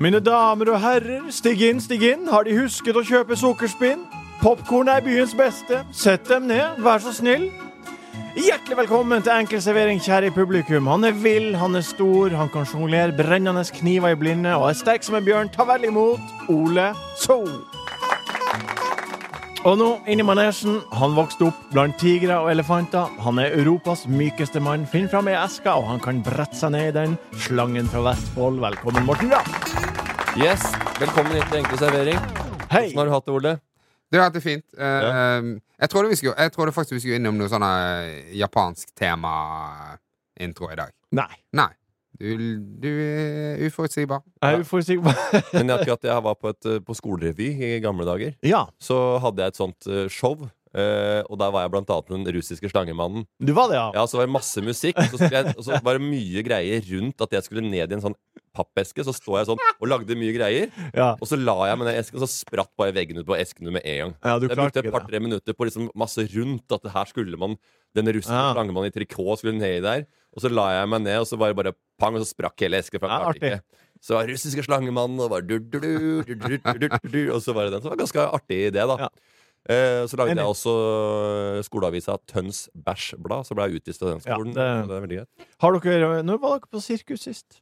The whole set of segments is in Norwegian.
Mine damer og herrer, stig inn, stig inn. Har De husket å kjøpe sukkerspinn? Popkorn er byens beste. Sett dem ned, vær så snill. Hjertelig velkommen til Enkel servering, kjære publikum. Han er vill, han er stor, han kan sjonglere brennende kniver i blinde og er sterk som en bjørn. Ta vel imot Ole So. Og nå, inn i manesjen. Han vokste opp blant tigre og elefanter. Han er Europas mykeste mann. Finn fram ei eske, og han kan brette seg ned i den. Slangen fra Vestfold. Velkommen, Morten Ramm. Yes, Velkommen hit til Enkle servering. Hei. Hvordan har du hatt det, Ole? Du har hatt det fint. Uh, ja. jeg, trodde vi skulle, jeg trodde faktisk vi skulle innom noe sånn eh, japansk tema-intro i dag. Nei. Nei. Du, du er uforutsigbar. Jeg er uforutsigbar. Men akkurat jeg var på, et, eh, på skolerevy i gamle dager. ja, Så hadde jeg et sånt eh, show. Uh, og der var jeg blant annet den russiske slangemannen. Du var det, ja. ja Så var det masse musikk, og så, jeg, og så var det mye greier rundt at jeg skulle ned i en sånn pappeske. Så står jeg sånn og lagde mye greier. Ja. Og så la jeg med den esken, og så spratt bare veggen ut på esken med en gang. Ja, jeg brukte et par-tre minutter på liksom masse rundt at her skulle man den russiske ja. slangemannen i trikot skulle ned i der. Og så la jeg meg ned, og så var det bare pang, og så sprakk hele esken. For jeg klarte ikke. Så russiske slangemannen, og, og så var det den. Så var det ganske artig idé, da. Eh, så lagde Enig. jeg også skoleavisa Tøns Bæsjblad, så ble jeg utvist av den Ja, det- det er veldig greit. Har dere, når var dere på sirkus sist?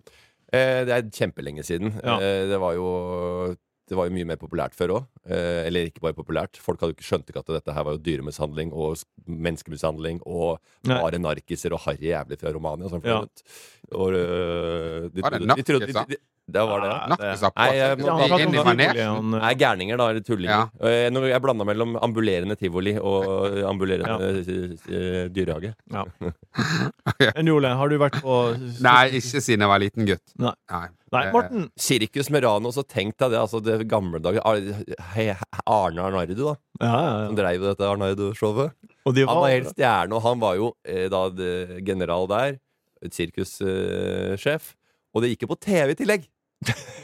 Eh, det er kjempelenge siden. Ja. Eh, det var jo det var jo mye mer populært før òg. Eh, eller ikke bare populært. Folk hadde jo ikke skjønte ikke at dette her var jo dyremishandling og menneskemishandling og bare narkiser og harry jævler fra Romania. Sånn, Ja. og, øh, de, Var det de trodde- narkiser? de- de- Det var det. Ja, det- Nei, jeg- gærninger, da. Eller tullinger. Ja. Eh, jeg blanda mellom ambulerende tivoli og ambulerende ja. dyrehage. Ja. Enn Ole, har du vært på Nei, ikke siden jeg var liten gutt. Nei. Nei. Nei, Eh, Morten. Sirkus Merano, så tenk deg det. Altså, det gamle dager Arne Arnardo, da. Ja, ja, Som ja. dreiv dette Arnardo-showet. Og de Han var var helt stjerne, og han var jo eh, da general der. Sirkussjef. og det gikk jo på TV i tillegg!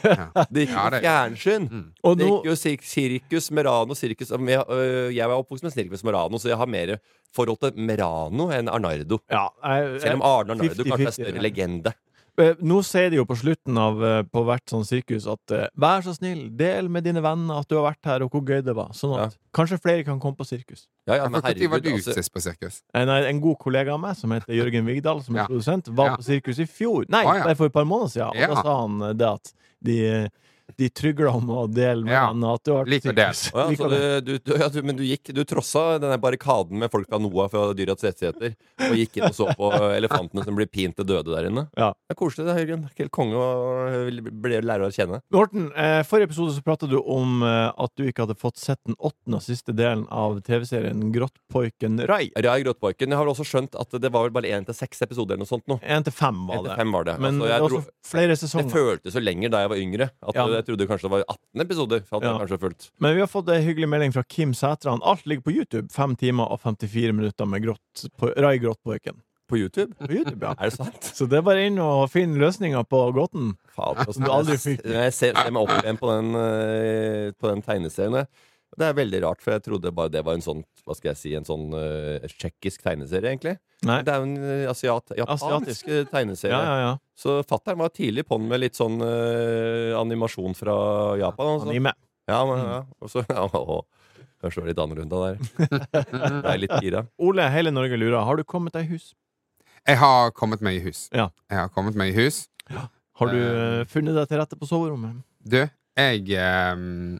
Ja. Det gikk Ja, på fjernsyn! Mm. Og Det gikk jo sir Sirkus Merano sirkus, jeg, øh, Jeg var oppvokst med Sirkus Merano, så jeg har mer forhold til Merano enn Arnardo. ja, jeg, Selv om Arne Arnardo 50-50, kanskje er større ja. legende. Eh, Nå sier de jo på slutten av eh, på hvert sånn sirkus at eh, vær så snill, del med dine venner at du har vært her, og hvor gøy det var. Sånn at kanskje flere kan komme på sirkus. Ja, ja, men Når var herregud, du altså, sist på sirkus? En, en god kollega av meg som heter Jørgen Vigdal, som er Ja. produsent, var Ja. på sirkus i fjor. Nei, ah, ja. for et par måneder siden. Og Ja. da sa han det at de, de trygler om å dele med Ja. venner at du har Liker det. Å ja, Liker det. du, du, ja, du, men du gikk Du trossa denne barrikaden med folk fra NOAH fra Dyrets rettigheter og gikk inn og så på elefantene som blir pint til døde der inne. Ja. Det er koselig, det, Jørgen. Helt konge å bli lære å kjenne. Morten, eh, forrige episode så pratet du om eh, at du ikke hadde fått sett den åttende og siste delen av TV-serien Grottpoiken Rai. Rai Grottpoiken. Jeg har vel også skjønt at det var vel bare én til seks episoder eller noe sånt nå. Én til fem var det. fem var det. Men altså, det jeg er dro, også flere det føltes så lenger da jeg var yngre. At Ja. Jeg trodde kanskje det var 18 episoder. For Ja. kanskje fulgt. Men vi har fått en hyggelig melding fra Kim Sætran. Alt ligger på YouTube. 5 timer og 54 minutter med på, Rai Grottpoiken. På YouTube? På YouTube, ja. Er det sant? Så det er bare inn og finne løsninga på gåten. Altså, Som du aldri fikk. Jeg ser, ser meg opp igjen på den, eh, på den tegneserien. Det er veldig rart, for jeg trodde bare det var en sånn Hva skal jeg si, en sånn uh, tsjekkisk tegneserie, egentlig. Nei. Det er jo en eh, asiat, japansk Asiatisk. tegneserie. Ja, ja, ja. Så fatter'n var tidlig på den med litt sånn uh, animasjon fra Japan. Altså. Anime. Ja, men, ja. Og så, ja, å, kanskje det var litt annerledes der. Jeg er litt gira. Ole, hele Norge lurer. Har du kommet deg i hus? Jeg har kommet meg i hus. Ja. Jeg har kommet meg i hus. Har du uh, funnet deg til rette på soverommet? Du, jeg ehm,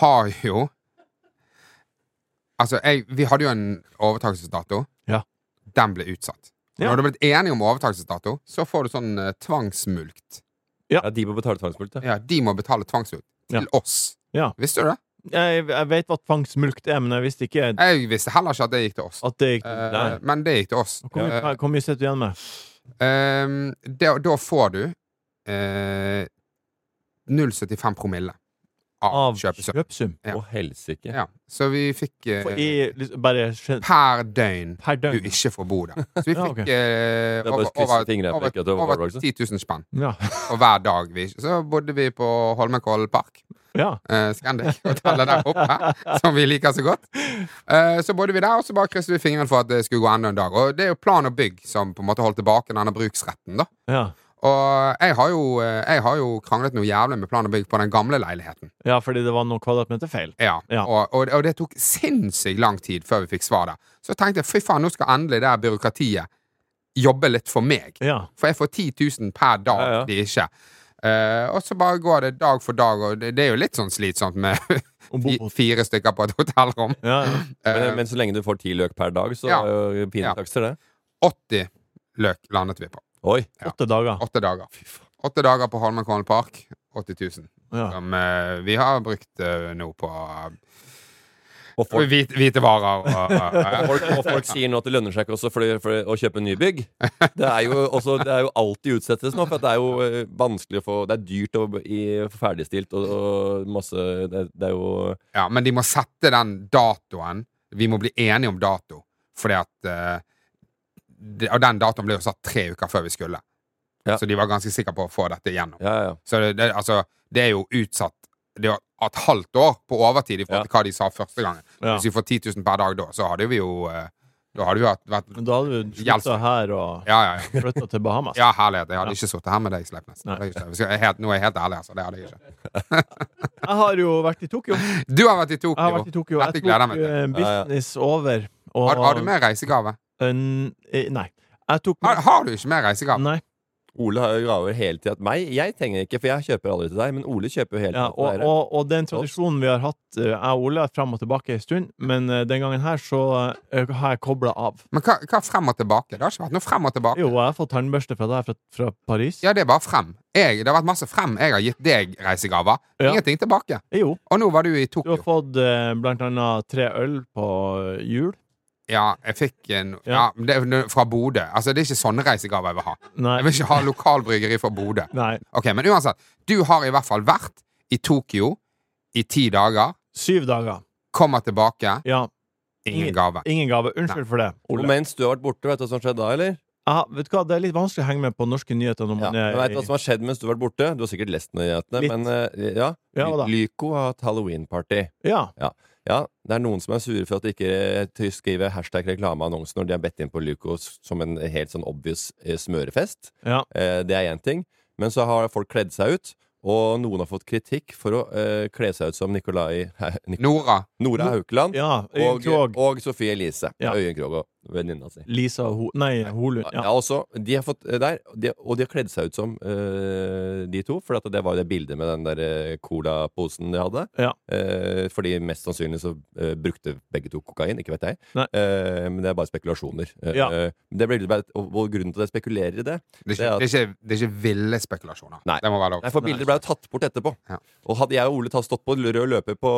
har jo Altså, jeg, vi hadde jo en overtakelsesdato. Ja. Den ble utsatt. Ja. Når du har blitt enig om overtakelsesdato, så får du sånn uh, tvangsmulkt. Ja, de må betale tvangsmulkt. Ja. Ja, de må betale tvangsmulkt til Ja. oss. Ja. Visste du det? Jeg, jeg vet hva tvangsmulkt er, men jeg visste ikke Jeg visste heller ikke at det gikk til oss. at det gikk Eh, Nei. men det gikk til oss. Hvor mye, Eh, sitter du igjen med? Uh, da, da får du eh, 0,75 promille av, Av kjøpesum. kjøpesum. Ja. Å, helsike. Ja. Så vi fikk eh, For I, liksom, bare skjøn- per døgn per du ikke får bo der. Så vi Ja, fikk ok. eh, Det er bare over, å krysse over, fingrene over, over overlagelse. 10 000 spenn. Ja. Og hver dag vi Så bodde vi på Holmenkollen park. ja. eh, Scandic, hotellet der oppe, som vi liker så godt. Eh, så bodde vi der, og så bare krysset vi fingrene for at det skulle gå enda en dag. Og det er jo plan og bygg som på en måte holdt tilbake denne bruksretten, da. Ja. Og jeg har jo, eh, jeg har jo kranglet noe jævlig med plan og bygg på den gamle leiligheten. ja, fordi det var noen kvadratmeter feil. Ja, Ja. Og, og, og det tok sinnssykt lang tid før vi fikk svar der. Så jeg tenkte fy faen, nå skal endelig det byråkratiet jobbe litt for meg. Ja. For jeg får 10 000 per dag, Ja, ja. de ikke. Uh, og så bare går det dag for dag, og det, det er jo litt sånn slitsomt med fire stykker på et hotellrom. ja, ja. Men, Eh, men så lenge du får ti løk per dag, så Ja. er jo pine Ja. takster, det. 80 løk landet vi på. Oi. Ja. Åtte dager. Åtte dager. Åtte dager på Holmenkollen park. 80 000. Ja. Som eh, vi har brukt eh, nå på Og folk, hvite, hvite varer. Og, og folk, og folk sier nå at det lønner seg ikke også for, for å kjøpe nybygg. Det er jo, også, det er jo alltid utsettelse nå, for at det er jo eh, vanskelig å få Det er dyrt å i, få ferdigstilt og, og masse det, det er jo Ja, men de må sette den datoen. Vi må bli enige om dato. Fordi at eh, Og den datoen ble jo satt tre uker før vi skulle. Ja. Så de var ganske sikre på å få dette igjennom. Ja, ja. Så det, det, altså, det er jo utsatt Det er jo et halvt år på overtid i forhold til hva de sa første gangen. Hvis vi får 10 000 per dag da, så hadde vi jo eh, Da hadde vi vært, vært Men da hadde du slutta her og Ja, ja, ja. flytta til Bahamas. Ja, herlighet. Jeg hadde Ja. ikke sittet her med deg, Sleipnes. Jeg jeg nå er jeg helt ærlig, altså. Det hadde jeg ikke. Jeg har jo vært i Tokyo. Du har vært i Tokyo. har vært i Tokyo. Jeg tok jeg til. eh, business over. Og, Har, har du med reisegave? Eh, Nei. Jeg tok Har, har du ikke mer reisegave? Nei. Ole har jo gaver hele tida. Meg, jeg trenger ikke, for jeg kjøper aldri til deg, men Ole kjøper jo hele Ja, til og, og, og den tradisjonen vi har hatt, eh, jeg og Ole, fram og tilbake en stund, men eh, den gangen her så har jeg kobla av. Men hva, hva frem og tilbake? Det har ikke vært noe frem og tilbake. Jo, jeg har fått tannbørste fra deg fra, fra Paris. Ja, det er bare frem. Jeg, det har vært masse frem. Jeg har gitt deg reisegaver. Ja. Ingenting tilbake. Jo. Og nå var du i Tokyo. Du har fått blant annet tre øl på jul. Ja, jeg fikk en Ja. ja, men det, er Fra Bodø. Altså, det er ikke sånne reisegaver jeg vil ha. Nei. Jeg vil ikke ha lokalbryggeri fra Bodø. Nei. Ok, Men uansett. Du har i hvert fall vært i Tokyo i ti dager. Syv dager. Kommer tilbake. Ja. Ingen Ingen- gave. Ingen gave. Unnskyld for det, Og mens du har vært borte, vet du hva som skjedde da, eller? Ja, vet du hva, Det er litt vanskelig å henge med på norske nyheter når man ja, er vet hva som har skjedd mens du har vært borte? Du har sikkert lest nyhetene, Litt. men eh, ja. Ja? Lyco har hatt halloween-party. Ja. Ja, det er noen som er sure for at de ikke eh, skriver hashtag reklameannonse når de har bedt inn på Luco som en helt sånn obvious eh, smørefest. ja. Eh, det er én ting. Men så har folk kledd seg ut, og noen har fått kritikk for å eh, kle seg ut som Nikolai Nik Nora. Nora Haukeland ja og, og Sofie Elise. Ja. Øyen Krogh og venninna si. Lisa Ho... Nei, Holund. Ja. Ja. også, de har fått eh, der, de, og de har kledd seg ut som uh, de to, for at det var jo det bildet med den der eh, colaposen de hadde. Ja. Uh, fordi mest sannsynlig så uh, brukte begge to kokain, ikke vet jeg. Nei. Eh, men det er bare spekulasjoner. Eh, Ja. det ble, og, og grunnen til at jeg spekulerer i det Det er, Det er ikke, at- det, er ikke, det er ikke ville spekulasjoner. Nei. Det må være lov. Nei, for bildet ble jo tatt bort etterpå. Ja. Og hadde jeg og Ole tatt stått på rød løper på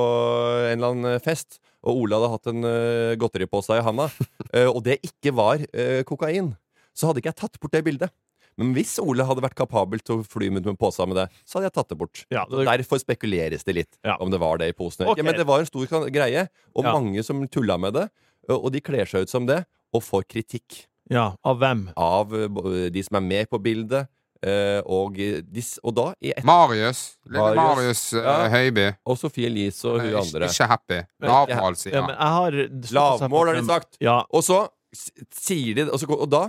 en eller annen fest, og Ole hadde hatt en uh, godteripose i handa, uh, og det ikke var uh, kokain, så hadde ikke jeg tatt bort det bildet. Men hvis Ole hadde vært kapabel til å fly med en pose med det, så hadde jeg tatt det bort. Ja, det... Derfor spekuleres det litt Ja. om det var det i posen. Okay. Ja. Men det var en stor greie, og mange som tulla med det. Og de kler seg ut som det, og får kritikk ja. Av hvem? av de som er med på bildet. Eh, og, og da, i et, Marius. Lille Marius. Marius eh, Ja. Høiby. og Sofie Elise og hun Ikke, andre. ikke happy. Lavmål, sier Ja, men han. jeg har Lavmål, har de sagt. Ja. Og så sier de Og, så, og da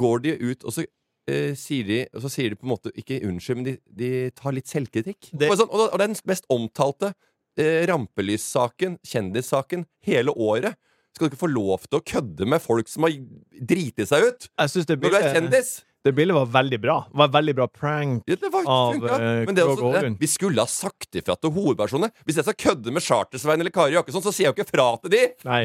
går de ut, og så Uh, sier de Og så sier de på en måte ikke unnskyld, men de, de tar litt selvkritikk. Det- Og, sånn, og, da- og den mest omtalte uh, rampelyssaken, kjendissaken, hele året. Skal du ikke få lov til å kødde med folk som har driti seg ut? Jeg det Når du er kjendis! Det bildet var veldig bra. Det var veldig bra prank. Ja, det var, Av, uh, Men det Krog også, det, vi skulle ha sagt ifra til hovedpersonene. Hvis jeg skal kødde med Charter-Svein eller Kari Jakkesson, så sier jeg jo ikke fra til de! Nei.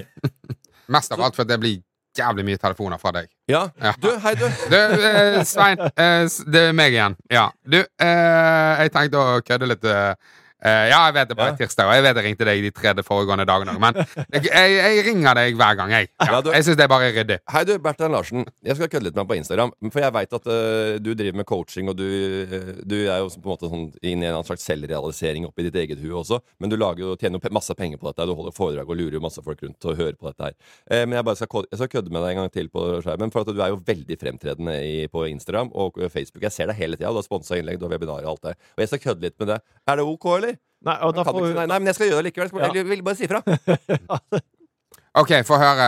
Mest av alt for det blir jævlig mye telefoner fra deg. Ja. Ja. Du, hei, du. Du, eh, Svein. eh, det er meg igjen. Ja. Du, eh, jeg tenkte å kødde litt. Eh, ja, jeg vet det bare Ja. tirsdag, og jeg vet jeg ringte deg de tre foregående dagene òg, men jeg, jeg, jeg ringer deg hver gang, jeg. Ja, du- jeg syns det er bare ryddig. Hei du, Bertrand Larsen. Jeg skal kødde litt med deg på Instagram. For jeg veit at uh, du driver med coaching, og du, uh, du er jo på en måte sånn inn i en slags selvrealisering oppi ditt eget hue også. Men du lager tjener jo masse penger på dette. Du holder foredrag og lurer jo masse folk rundt til å høre på dette her. Uh, men jeg skal, jeg skal kødde med deg en gang til på skjermen, for at du er jo veldig fremtredende i, på Instagram og Facebook. Jeg ser deg hele tida. Du har sponsa innlegg, du har webinarer og alt det. Og jeg skal kødde litt med det. Er det ok, eller? Nei, og da får ikke, nei, nei, men jeg skal gjøre det likevel. Jeg vil bare si ifra. OK, få høre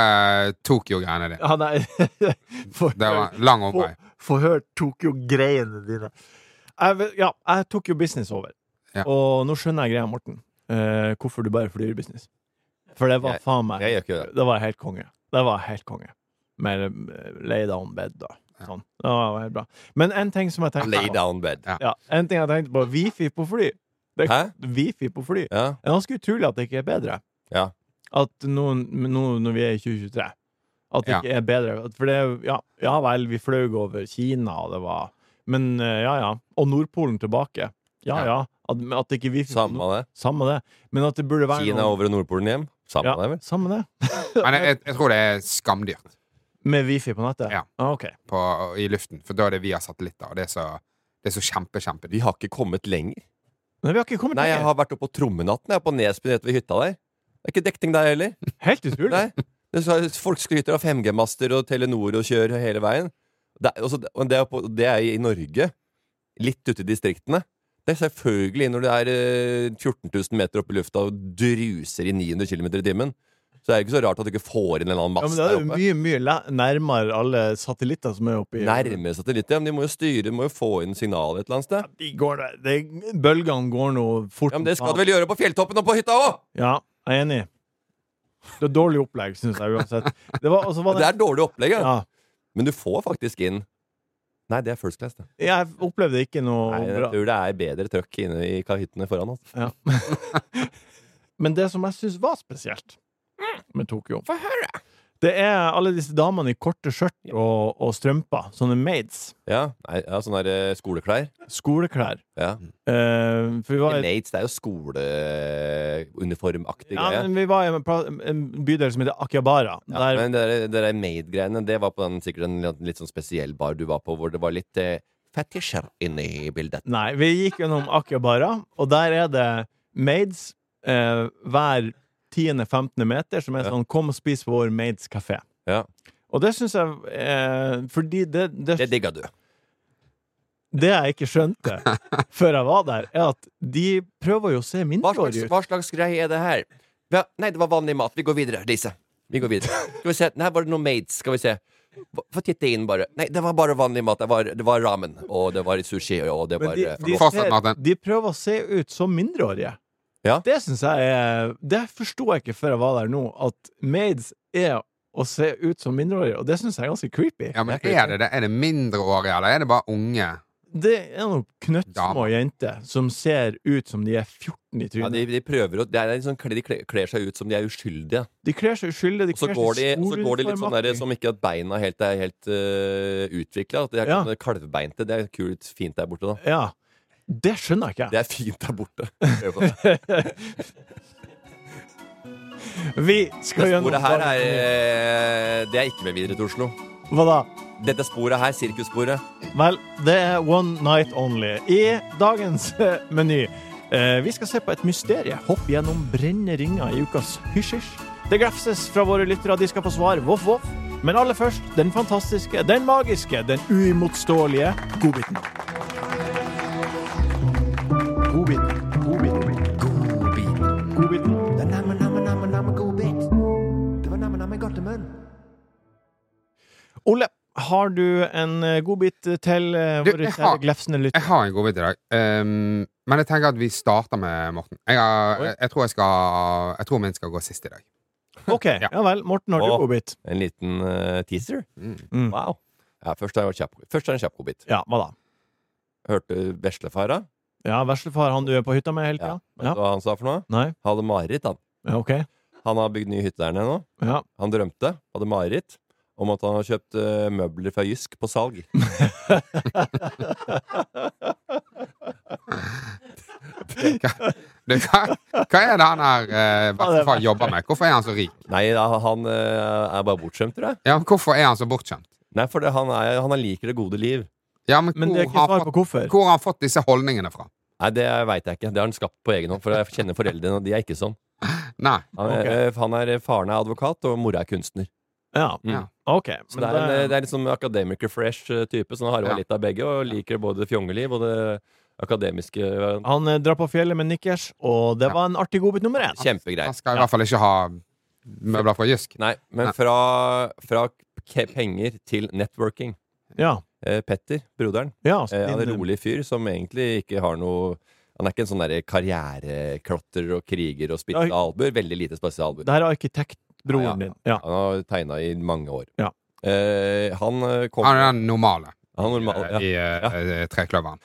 Tokyo-greiene dine. Ja, nei for, Det var lang omvei. få høre Tokyo-greiene dine. Jeg, ja, jeg tok jo business over. Ja. Og nå skjønner jeg greia, Morten. Eh, hvorfor du bare flyr business. For det var Jeg- faen meg Jeg gjør ikke det. Det var helt konge. Det var helt konge. Med eh, lay down bed da. sånn. Det var helt bra. Men en ting som jeg tenkte Lay down bed. Ja. Ja, en ting jeg tenkte på Wifi på fly. Det, Hæ? Wifi på fly. Ja. Det er ganske utrolig at det ikke er bedre. Ja. At nå, nå når vi er i 2023 At det Ja. ikke er bedre. For det er ja, ja vel, vi fløy over Kina, og det var Men eh, ja, ja. Og Nordpolen tilbake. Ja, Ja. ja. At, at det ikke Wifi Samme det. Samme det. Men at det burde være Kina noen... over og Nordpolen hjem. Samme ja, det, vel? Samme det. Men jeg, jeg tror det er skamdyrt Med Wifi på nettet? Ja. Ah, okay. på, i luften, for da er det via satellitter, og det er så, det er så kjempe, kjempe Vi har ikke kommet lenger. Men vi har ikke kommet Nei, jeg har vært oppe på Trommenatten. Jeg er på Nesbyen rett ved hytta der. Det er ikke dekning der heller. Helt utrolig. Nei. Det folk skryter av 5G-master og Telenor og kjører hele veien. Det også, det, er på, det er i Norge. Litt ute i distriktene. Det er selvfølgelig når det er eh, 14 000 meter opp i lufta og druser i 900 km i timen. Så er det ikke så rart at du ikke får inn en annen Ja, men det er der jo oppe. mye, mye nærmere alle satellitter som er oppi Nærme satellitter. Men de må jo styre, de må jo få inn signalet et eller annet sted. Ja, De går. Det, bølgene går nå fort. Ja, Men det skal du vel gjøre på fjelltoppen og på hytta òg! Ja, jeg er enig. Det er dårlig opplegg, syns jeg uansett. Det var, var Det det, er dårlig opplegg, ja. ja, Men du får faktisk inn Nei, det er First Class, det. jeg opplevde ikke noe Nei, jeg tror det er bedre trøkk inne i kahyttene foran oss. Ja. Men det som jeg syns var spesielt med Tokyo, Få høre! det er alle disse damene i korte skjørt og, og strømper. Sånne maids. Ja, nei, ja sånne der, eh, skoleklær. Skoleklær. Ja. Uh, for vi var maids, det er jo skoleuniformaktig ja, greie. men vi var i en, en bydel som heter Akihabara. Ja, Der, men det der- det der maid-greiene, det var på den, sikkert en litt, litt sånn spesiell bar du var på, hvor det var litt eh, fetisjer inne i bildet. Nei, vi gikk gjennom Akihabara, og der er det maids eh, hver 10.-15. meter, som er sånn 'kom og spis på vår maids kafé'. Ja. Og det syns jeg eh, Fordi det, det, Det digga du. det jeg ikke skjønte før jeg var der, er at de prøver jo å se mindreårige ut. hva slags greie er det her? Ja, nei, det var vanlig mat. Vi går videre, Lise. Vi går videre. Skal vi se. Nei, var det noe maids? Skal vi se. Få- titte inn, bare. Nei, det var bare vanlig mat. Det var, det var ramen, og det var sushi, og det var de, eh, de, ser, de prøver å se ut som mindreårige. Ja. Det syns jeg er Det forsto jeg ikke før jeg var der nå, at maids er å se ut som mindreårige, og det syns jeg er ganske creepy. Ja, men er det det? Er det mindreårige, eller er det bare unge? Det er noen knøttsmå jenter som ser ut som de er 14 i Ja, trynet. de, de prøver å de, er liksom, De kler, seg ut som de er uskyldige. de kler seg uskyldige. De kler går de, seg og så går de litt sånn der, som ikke at beina helt er helt uh, utvikla. At de er Ja. kalvbeinte. Det er kult, fint der borte, da. Ja. Det skjønner jeg ikke. Det er fint der borte. Det. Vi skal gjennom sporet her er eh, Det er ikke med videre til Oslo. Hva da? Dette sporet her, sirkussporet Vel, det er One Night Only. I dagens eh, meny eh, Vi skal se på et mysterie. Hopp gjennom brennende ringer i ukas Hysj-hysj. Det glefses fra våre lyttere, de skal få svar. Voff, voff. Men aller først den fantastiske, den magiske, den uimotståelige godbiten. Godbiten. Godbiten. Godbiten. Godbiten. Det Ole, har du en eh, godbit til eh, Du, våre jeg kjære har- glefsende Jeg har en godbit i dag, um, men jeg tenker at vi starter med Morten. Jeg, har, jeg, jeg tror jeg skal Jeg tror min skal gå sist i dag. OK, ja vel. Morten, har du godbit? En liten uh, teaser. Mm. Mm. Wow. Ja, først er det er det en kjapp godbit. Ja, hva da? Hørte veslefara? Ja, Veslefar, han du er på hytta med hele Ja. Vet du hva han sa for noe? Nei? Hadde mareritt, han. Ja, OK. Han har bygd ny hytte der nede nå. Ja. Han drømte, hadde mareritt, om at han har kjøpt eh, møbler fra Jysk på salg. Du, hva, hva er det han her eh, bestefar jobber med? Hvorfor er han så rik? Nei, da, han eh, er bare bortskjemt, tror jeg. Ja, men Hvorfor er han så bortskjemt? Nei, for det, han, er, han liker det gode liv. Ja, men, Men hvor, har han fått, hvor har han fått disse holdningene fra? Nei, det veit jeg ikke. Det har han skapt på egen hånd, for jeg kjenner foreldrene, og de er ikke sånn. Nei. Han, er- Ok. eh, han er, faren er advokat, og mora er kunstner. Ja, Mm. Ja. ok. Så Men det er, en, det- det er liksom sånn akademiker fresh eh, type, så han har Ja. litt av begge, og liker både fjongeliv og det akademiske. Han eh, drar på fjellet med nikkers, og det Ja. var en artig godbit nummer én. Kjempegreier. Han skal i hvert fall ikke ha møbler fra Jysk. Nei, men Nei. fra, fra penger til networking. Ja. Eh, Petter, broderen, ja eh, han er en rolig fyr som egentlig ikke har noe Han er ikke en sånn karriereklotter og kriger og spisse Ja. albuer. Veldig lite spisse albuer. Det her er arkitektbroren Ja, ja. din. Ja. Han har tegna i mange år. Ja. Eh, han eh, kom Han er den normale Han er normal, ja. i uh, Trekløveren.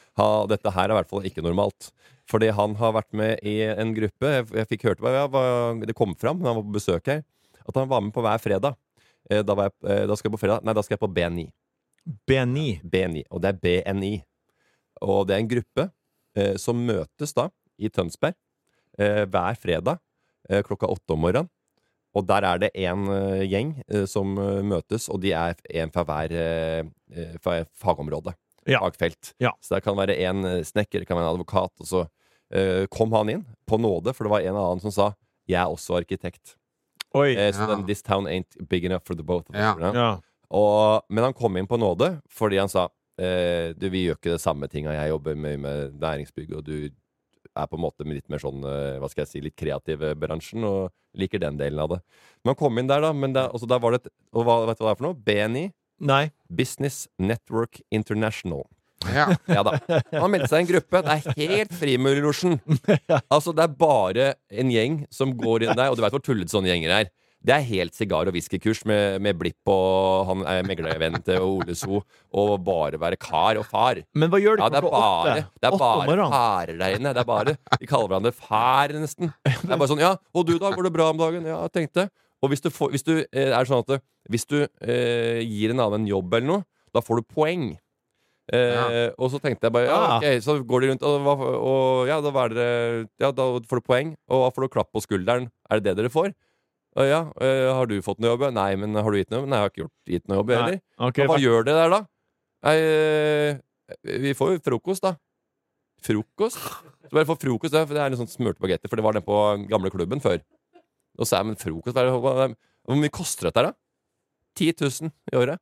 dette her er i hvert fall ikke normalt. Fordi han har vært med i en gruppe Jeg, jeg fikk hørt det kom fram da han var på besøk her. At han var med på hver fredag. Eh, Da, var jeg, eh, da skal jeg på fredag Nei, da skal jeg på B9. B9. B9. Og det er BNI. Og det er en gruppe eh, som møtes da i Tønsberg eh, hver fredag eh, klokka åtte om morgenen. Og der er det en eh, gjeng eh, som eh, møtes, og de er en fra hver fra fagområde. Ja. Fagfelt. Ja. Så det kan være en snekker, det kan være en advokat. Og så eh, kom han inn på nåde, for det var en annen som sa 'Jeg er også arkitekt'. Oi. Eh, så Ja. den 'This town ain't big enough for the both of us'. Ja. Og, men han kom inn på nåde fordi han sa eh, Du, vi gjør ikke det samme tinga. Jeg jobber mye med næringsbygg, og du er på en måte litt mer sånn eh, Hva skal jeg si Litt kreativ i bransjen, og liker den delen av det. Men han kom inn der, da. Men da altså, der var det et, Og hva, vet du hva det er for noe? BNI. Nei. Business Network International. Ja. Ja da. Han meldte seg i en gruppe. Det er helt Frimurlosjen. Altså, det er bare en gjeng som går inn der, og du veit hvor tullete sånne gjenger er. Det er helt sigar- og whiskykurs med, med Blipp og han er meglervennen til Ole So, og bare være kar og far. Men hva gjør de Ja, det er bare, åtte? det er bare farer der inne. Det er bare, De kaller hverandre fær, nesten. Det er bare sånn Ja, og du da? Går det bra om dagen? Ja, jeg tenkte. Og hvis du, får, hvis du eh, er sånn at hvis du eh, gir en annen en jobb eller noe, da får du poeng. Eh, Og så tenkte jeg bare Ja, Ah. ok, så går de rundt, og, og, og ja, da, dere, ja, da får du poeng. Og da får du klapp på skulderen? Er det det dere får? «Å ja, eh, har du fått noe jobb? Nei, men har du gitt noe? jobb? Nei, jeg har ikke gjort, gitt noe jobb, heller. Okay, hva gjør dere der, da? Nei, eh, vi får jo frokost, da. Frokost? Så bare få frokost, ja, for det er litt sånn smurte bagetter, for det var den på gamle klubben før. Og så er men frokost det- Hvor mye koster dette da? 10 000 i året.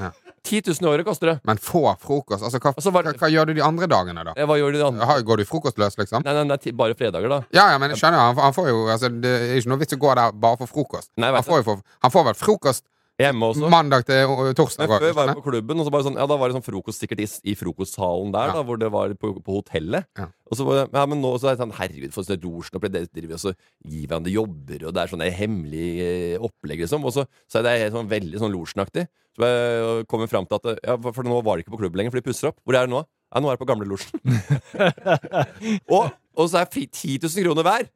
Ja. 10 000 året koster det. Men få frokost. Altså, hva, Altså, var- hva, hva gjør du de andre dagene, da? Hva gjør du de andre? Går du frokostløs, liksom? Nei, nei, nei, bare fredager, da. Ja, ja, men jeg skjønner. Han, han får jo altså, Det er ikke noe vits å gå der bare for frokost. Nei, Han får, jo for, han får vel frokost Hjemme også. mandag til torsdag. Men før var jeg på klubben, og så bare sånn, ja, da var det sånn frokost sikkert i, i frokostsalen der, Ja. da, hvor det var på, på hotellet. Ja. Og så var det, ja, men nå så er det sånn, herregud, for sånn rorsknopp, det driver og så gir hverandre jobber, og det er sånn hemmelig eh, opplegg, liksom. Og så, så er det sånn veldig sånn losjenaktig. Så jeg kommer fram til at, ja, for nå var det ikke på klubben lenger, for de pusser opp. Hvor er det nå? Ja, nå er det på gamle losjen. og, og så er det 10 000 kroner hver.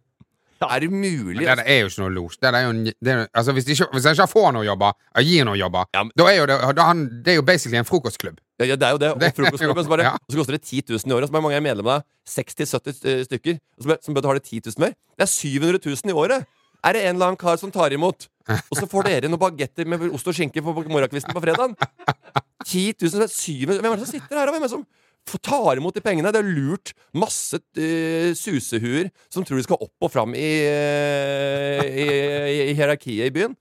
Er det mulig? Det er jo ikke noe los. Det er jo det er, altså, hvis, ikke, hvis han ikke får noen jobber, og gir noen jobber, Ja, men- da er jo det, da han, det er jo basically en frokostklubb. Ja, ja, det er jo det. Og Det er frokostklubben, så, bare, ja. og så koster det 10 000 i året. Så bare mange er medlemmer av 60-70 stykker og som betaler 10 000 mer. Det er 700 000 i året! Er det en eller annen kar som tar imot? Og så får dere noen bagetter med ost og skinke på morgenkvisten på fredagen. 10 000, 700 Hvem er det som sitter her, da? Hvem er det som tar imot de pengene? Det er lurt masse uh, susehuer som tror de skal opp og fram i, uh, i, i, i hierarkiet i byen.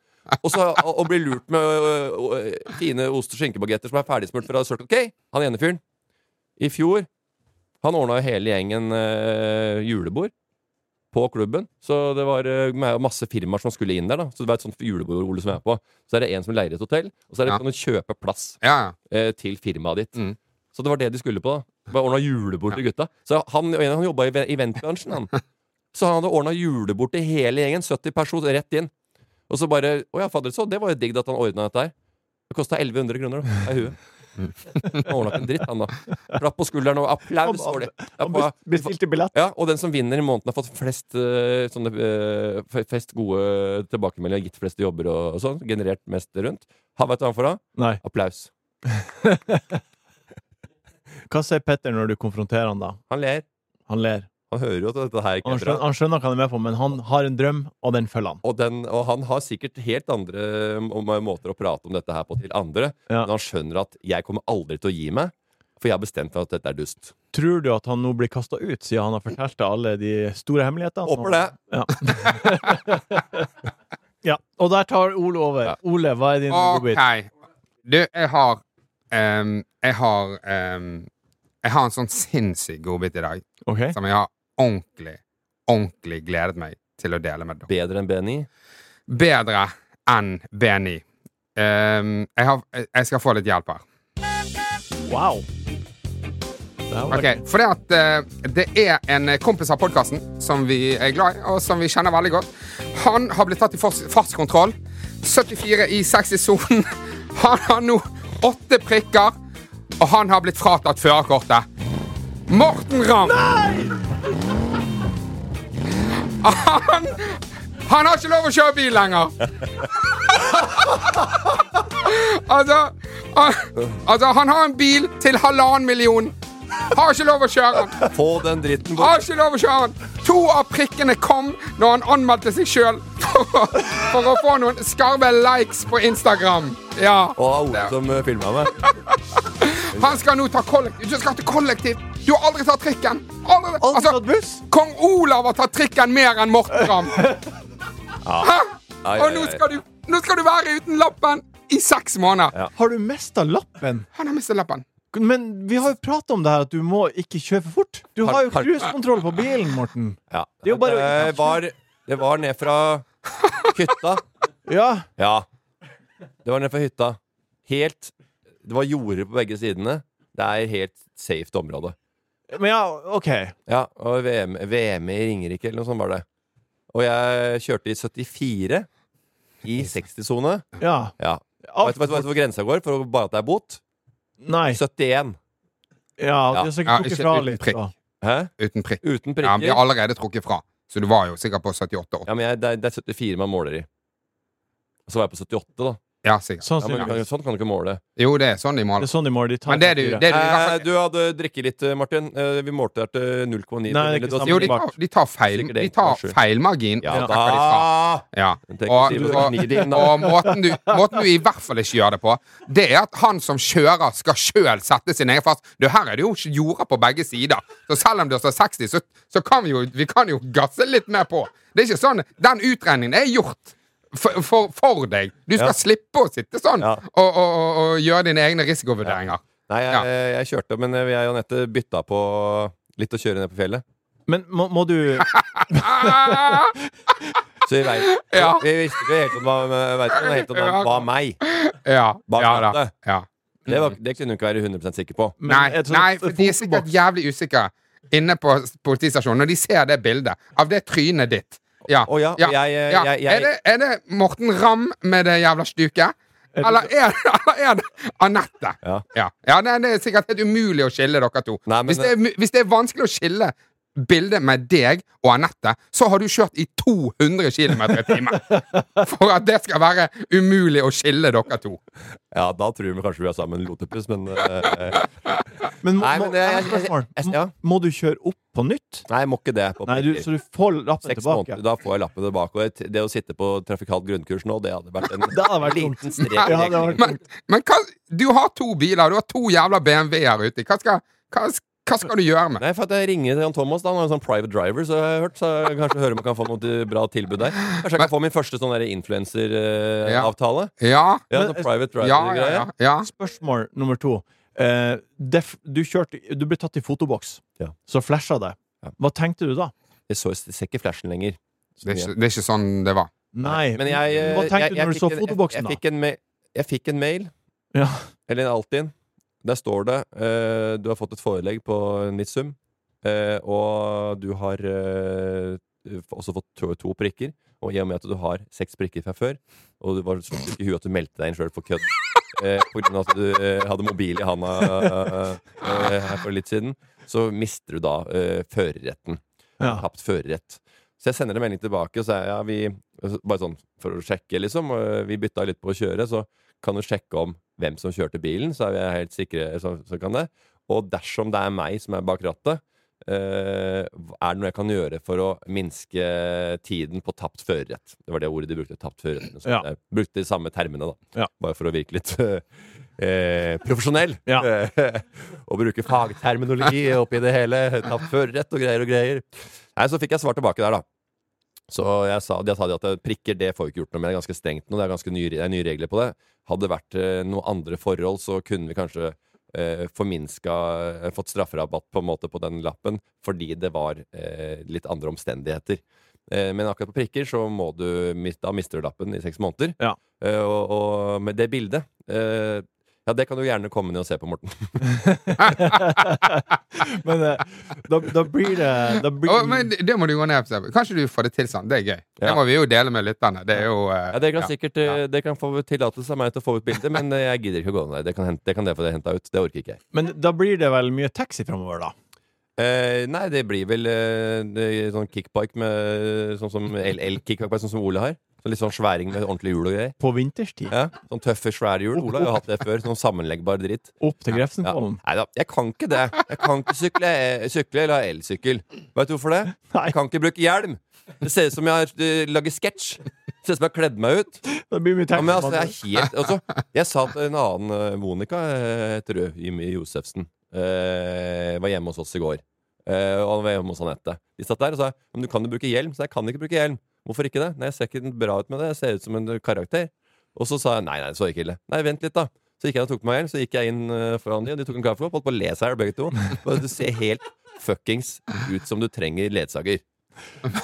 Og, så, og, og blir lurt med uh, fine ost- og skinkebagetter som er ferdigsmurt fra Circle K. Han ene fyren. I fjor Han ordna jo hele gjengen julebord på klubben. Så det var masse firmaer som skulle inn der. da Så det var et sånt julebord som jeg er på. Så er det en som leier et hotell, og så er det Ja. kan du kjøpe plass Ja, ja. eh, til firmaet ditt. Mm. Så det var det de skulle på. Bare ordna julebord til gutta. Så han, han jobba i ve- eventbransjen, han. Så han hadde ordna julebord til hele gjengen. 70 personer rett inn. Og så bare Å ja, fader, så det var jo digg at han ordna dette her. Det kosta 1100 kroner, da. Er huet. Han ordna ikke en dritt, han da. Klapp på skulderen og applaus for det. Han bestilte billett. ja, og den som vinner i måneden, har fått flest eh, sånne eh, flest gode tilbakemeldinger, gitt flest jobber og, og sånn. Generert mest rundt. Han veit hva han får da? Applaus. Hva sier Petter når du konfronterer han da? Han ler. Han ler. Han hører jo at dette her ikke Han er skjønner, bra. han skjønner hva han er med på, men han har en drøm, og den følger han. Og, den, og han har sikkert helt andre måter å prate om dette her på til andre. Ja. Men han skjønner at 'jeg kommer aldri til å gi meg', for jeg har bestemt meg at dette er dust. Tror du at han nå blir kasta ut, siden han har fortalt deg alle de store hemmelighetene? Håper det. Ja. ja. Og der tar Ole over. Ja. Ole, hva er din godbit? OK. Du, jeg har ehm, Jeg har ehm, Jeg har en sånn sinnssyk godbit i dag okay. som jeg har ordentlig, ordentlig gledet meg til å dele med dere. Bedre enn BNI. Bedre enn BNI. Um, jeg, har, jeg skal få litt hjelp her. Wow. Ok, For det at uh, det er en kompis av podkasten som vi er glad i, og som vi kjenner veldig godt. Han har blitt tatt i fartskontroll. 74 i 60-sonen. Han har nå åtte prikker, og han har blitt fratatt førerkortet. Morten Ramm! Han, han har ikke lov å kjøre bil lenger. altså, altså, han har en bil til halvannen million. Har ikke lov å kjøre den. Få den dritten bort. Har ikke lov å kjøre den. To av prikkene kom når han anmeldte seg sjøl for, for å få noen skarve likes på Instagram. Ja. Og Ole som uh, filma meg. Han skal nå ta kollektiv. Du skal til kollektiv. Du har aldri tatt trikken. Aldri. Aldri Altså, tatt buss? Kong Olav har tatt trikken mer enn Morten Ramm. Hæ? Og nå skal, du, nå skal du være uten lappen i seks måneder. Ja. Har du mista lappen? Han har mista lappen. Men vi har jo prata om det her, at du må ikke kjøre for fort. Du har jo cruisekontroll på bilen, Morten. Ja. Det bare- det, var, det var ned fra hytta. Ja. Ja. Det var ned fra hytta. Helt Det var jorder på begge sidene. Det er helt safe område. Men ja, OK. Ja, og VM, VM i Ringerike eller noe sånt var det. Og jeg kjørte i 74 i 60-sone. Ja. Ja. Vet du vet du- hvor grensa går for bare at det er bot? Nei. 71. Ja, Ja. det er sikkert trukket fra litt. prikk. da. Hæ? Uten prikk. Uten Ja, men de har allerede trukket fra. Så du var jo sikkert på 78. Ja, men jeg, det, er, det er 74 man måler i. Og så var jeg på 78, da. Ja, sikkert. Sånn, Ja, men, sånn kan du ikke måle. Jo, det er sånn de måler. det er sånn de måler De tar Men det du, det du Eh, du hadde drikket litt, eh, Martin. Eh, vi målte her til 0,9. Nei, det er ikke Du har sant. Jo, de tar, de tar feil. De tar feil margin. Ja, da Ja. Og, og, og måten, du, måten du i hvert fall ikke gjør det på, det er at han som kjører, skal sjøl sette sin egen fast. Du, her er det jo jorder på begge sider. Så selv om det står 60, så, så kan vi jo vi kan jo gasse litt mer på. Det er ikke sånn Den utregningen er gjort. For, for, for deg. Du skal Ja. slippe å sitte sånn Ja. og, og, og, og gjøre dine egne risikovurderinger. Nei, jeg, Ja. jeg kjørte, men jeg og Anette bytta på litt å kjøre ned på fjellet. Men må, må du! Så vi, vet, Ja. vi visste ikke helt om det var, vet ikke helt om det var meg. Ja, Bak ja da. Ja. Det, var, det kunne hun ikke være 100% sikker på. men Nei, nei, for de er sikkert jævlig usikre inne på politistasjonen når de ser det bildet av det trynet ditt. Ja. Oh, ja, ja. jeg, jeg, ja. jeg, Er, det, er det Morten Ramm med det jævla stuket? Er Eller er, eller er det Anette? Ja. Ja, ja det, det er sikkert helt umulig å skille dere to. Nei, hvis, det er, hvis det er vanskelig å skille bildet med deg og Anette, så har du kjørt i 200 km i timen. For at det skal være umulig å skille dere to. Ja, da tror vi kanskje vi er sammen Lotepus, men uh, Men må, Nei, men det- jeg jeg- jeg- ja. Må du kjøre opp på nytt? Nei, jeg må ikke det. På Nei, du, så du får lappen Seks tilbake? måneder, da får jeg lappen tilbake. Og det å sitte på trafikalt grunnkurs nå, det hadde vært en Det hadde vært liten strek. Ja, det hadde vært Men, men hva, du har to biler, du har to jævla BMW-er ute. Hva skal, hva, hva skal du gjøre med Nei, for at jeg ringer til Jan Thomas, da. Han har en sånn private driver, så jeg har hørt. Så jeg kanskje høre om jeg kan få noe bra tilbud der. Kanskje jeg kan få min første sånn Ja. influenseravtale. Ja, Ja, Men- sånn private ja, ja. ja, ja. Spørsmål nummer to. Eh, def, du, kjørte, du ble tatt i fotoboks, Ja. så flasha det. Ja. Hva tenkte du da? Jeg så, jeg ser ikke flashen lenger. Det er, ikke, det er ikke sånn det var. Nei, Men jeg, eh, hva tenkte jeg- du jeg når du så en- fotoboksen, jeg, da? fikk en jeg fikk en mail, Ja. eller en Altinn. Der står det uh, du har fått et forelegg på en viss sum, uh, og du har uh, også fått to, to prikker. Og i og med at du har seks prikker fra før, og du var så i huet at du meldte deg inn sjøl for kødd eh, pga. at du eh, hadde mobil i handa eh, her for litt siden, så mister du da eh, førerretten. Ja. Tapt førerrett. Så jeg sender en melding tilbake og sier ja, vi, bare sånn for å sjekke, liksom. Vi bytta litt på å kjøre, så kan du sjekke om hvem som kjørte bilen, så er vi helt sikre. Så, så kan det. Og dersom det er meg som er bak rattet, eh, Er det noe jeg kan gjøre for å minske tiden på tapt førerrett? Det var det ordet de brukte. Tapt førerrett. Ja. Jeg brukte de samme termene, da. Ja. Bare for å virke litt eh, profesjonell. Ja. og bruke fagterminologi oppi det hele. Tapt førerrett og greier og greier. Nei, Så fikk jeg svar tilbake der, da. Så jeg sa, jeg sa de at eh, prikker det får vi ikke gjort noe med. Det er ganske strengt nå. Det er ganske nye, det er nye regler på det. Hadde det vært eh, noen andre forhold, så kunne vi kanskje eh, forminska eh, Fått strafferabatt på en måte på den lappen fordi det var eh, litt andre omstendigheter. Eh, men akkurat på prikker så må du miste da mister du lappen i seks måneder. Ja. Eh, og, og med det bildet eh, Ja, det kan du gjerne komme ned og se på, Morten. Men eh, da, da blir det da blir, Oh, men det det må du gå ned på. Kanskje du får det til sånn. Det er gøy. Det må vi jo dele med lytterne. Det er jo uh, Ja, det kan ja. sikkert ja. Det kan få tillatelse av meg til å få ut bildet, men eh, jeg gidder ikke å gå ned der. Det kan, hente, det kan det få henta ut. Det orker ikke jeg. Men da blir det vel mye taxi framover, da? Eh, nei, det blir vel eh, det, sånn kickbike med Sånn som LL-kickbike, sånn som Ole har. Så litt sånn sværing med ordentlig hjul og greier. På vinterstid? Ja, sånn tøffe, svære hjul. Ola har jo hatt det før. Sånn sammenleggbar dritt. Opp til Ja. den? Nei da, jeg kan ikke det. Jeg kan ikke sykle, eh, sykle eller ha elsykkel. Vet du hvorfor det? Nei, Jeg kan ikke bruke hjelm. Det ser ut som jeg uh, laget sketsj. Ser ut som jeg har kledd meg ut. det blir mye Ja, men altså, jeg er helt altså, Jeg sa til en annen eh, Monica eh, heter hun, Jimmy Josefsen. eh, var hjemme hos oss i går. Eh, og han var hjemme hos Anette. De satt der og sa Men du kan jo bruke hjelm. Så jeg kan ikke bruke hjelm. Hvorfor ikke det? Nei, jeg ser ikke bra ut med det. Jeg ser ut som en karakter. Og så sa jeg nei, nei, så ikke ille. Nei, vent litt, da. Så gikk jeg og tok på meg hjelm, så gikk jeg inn eh, foran de, og de tok en kaffe og holdt på å le seg i hjel begge to. Og Du ser helt fuckings ut som du trenger ledsager.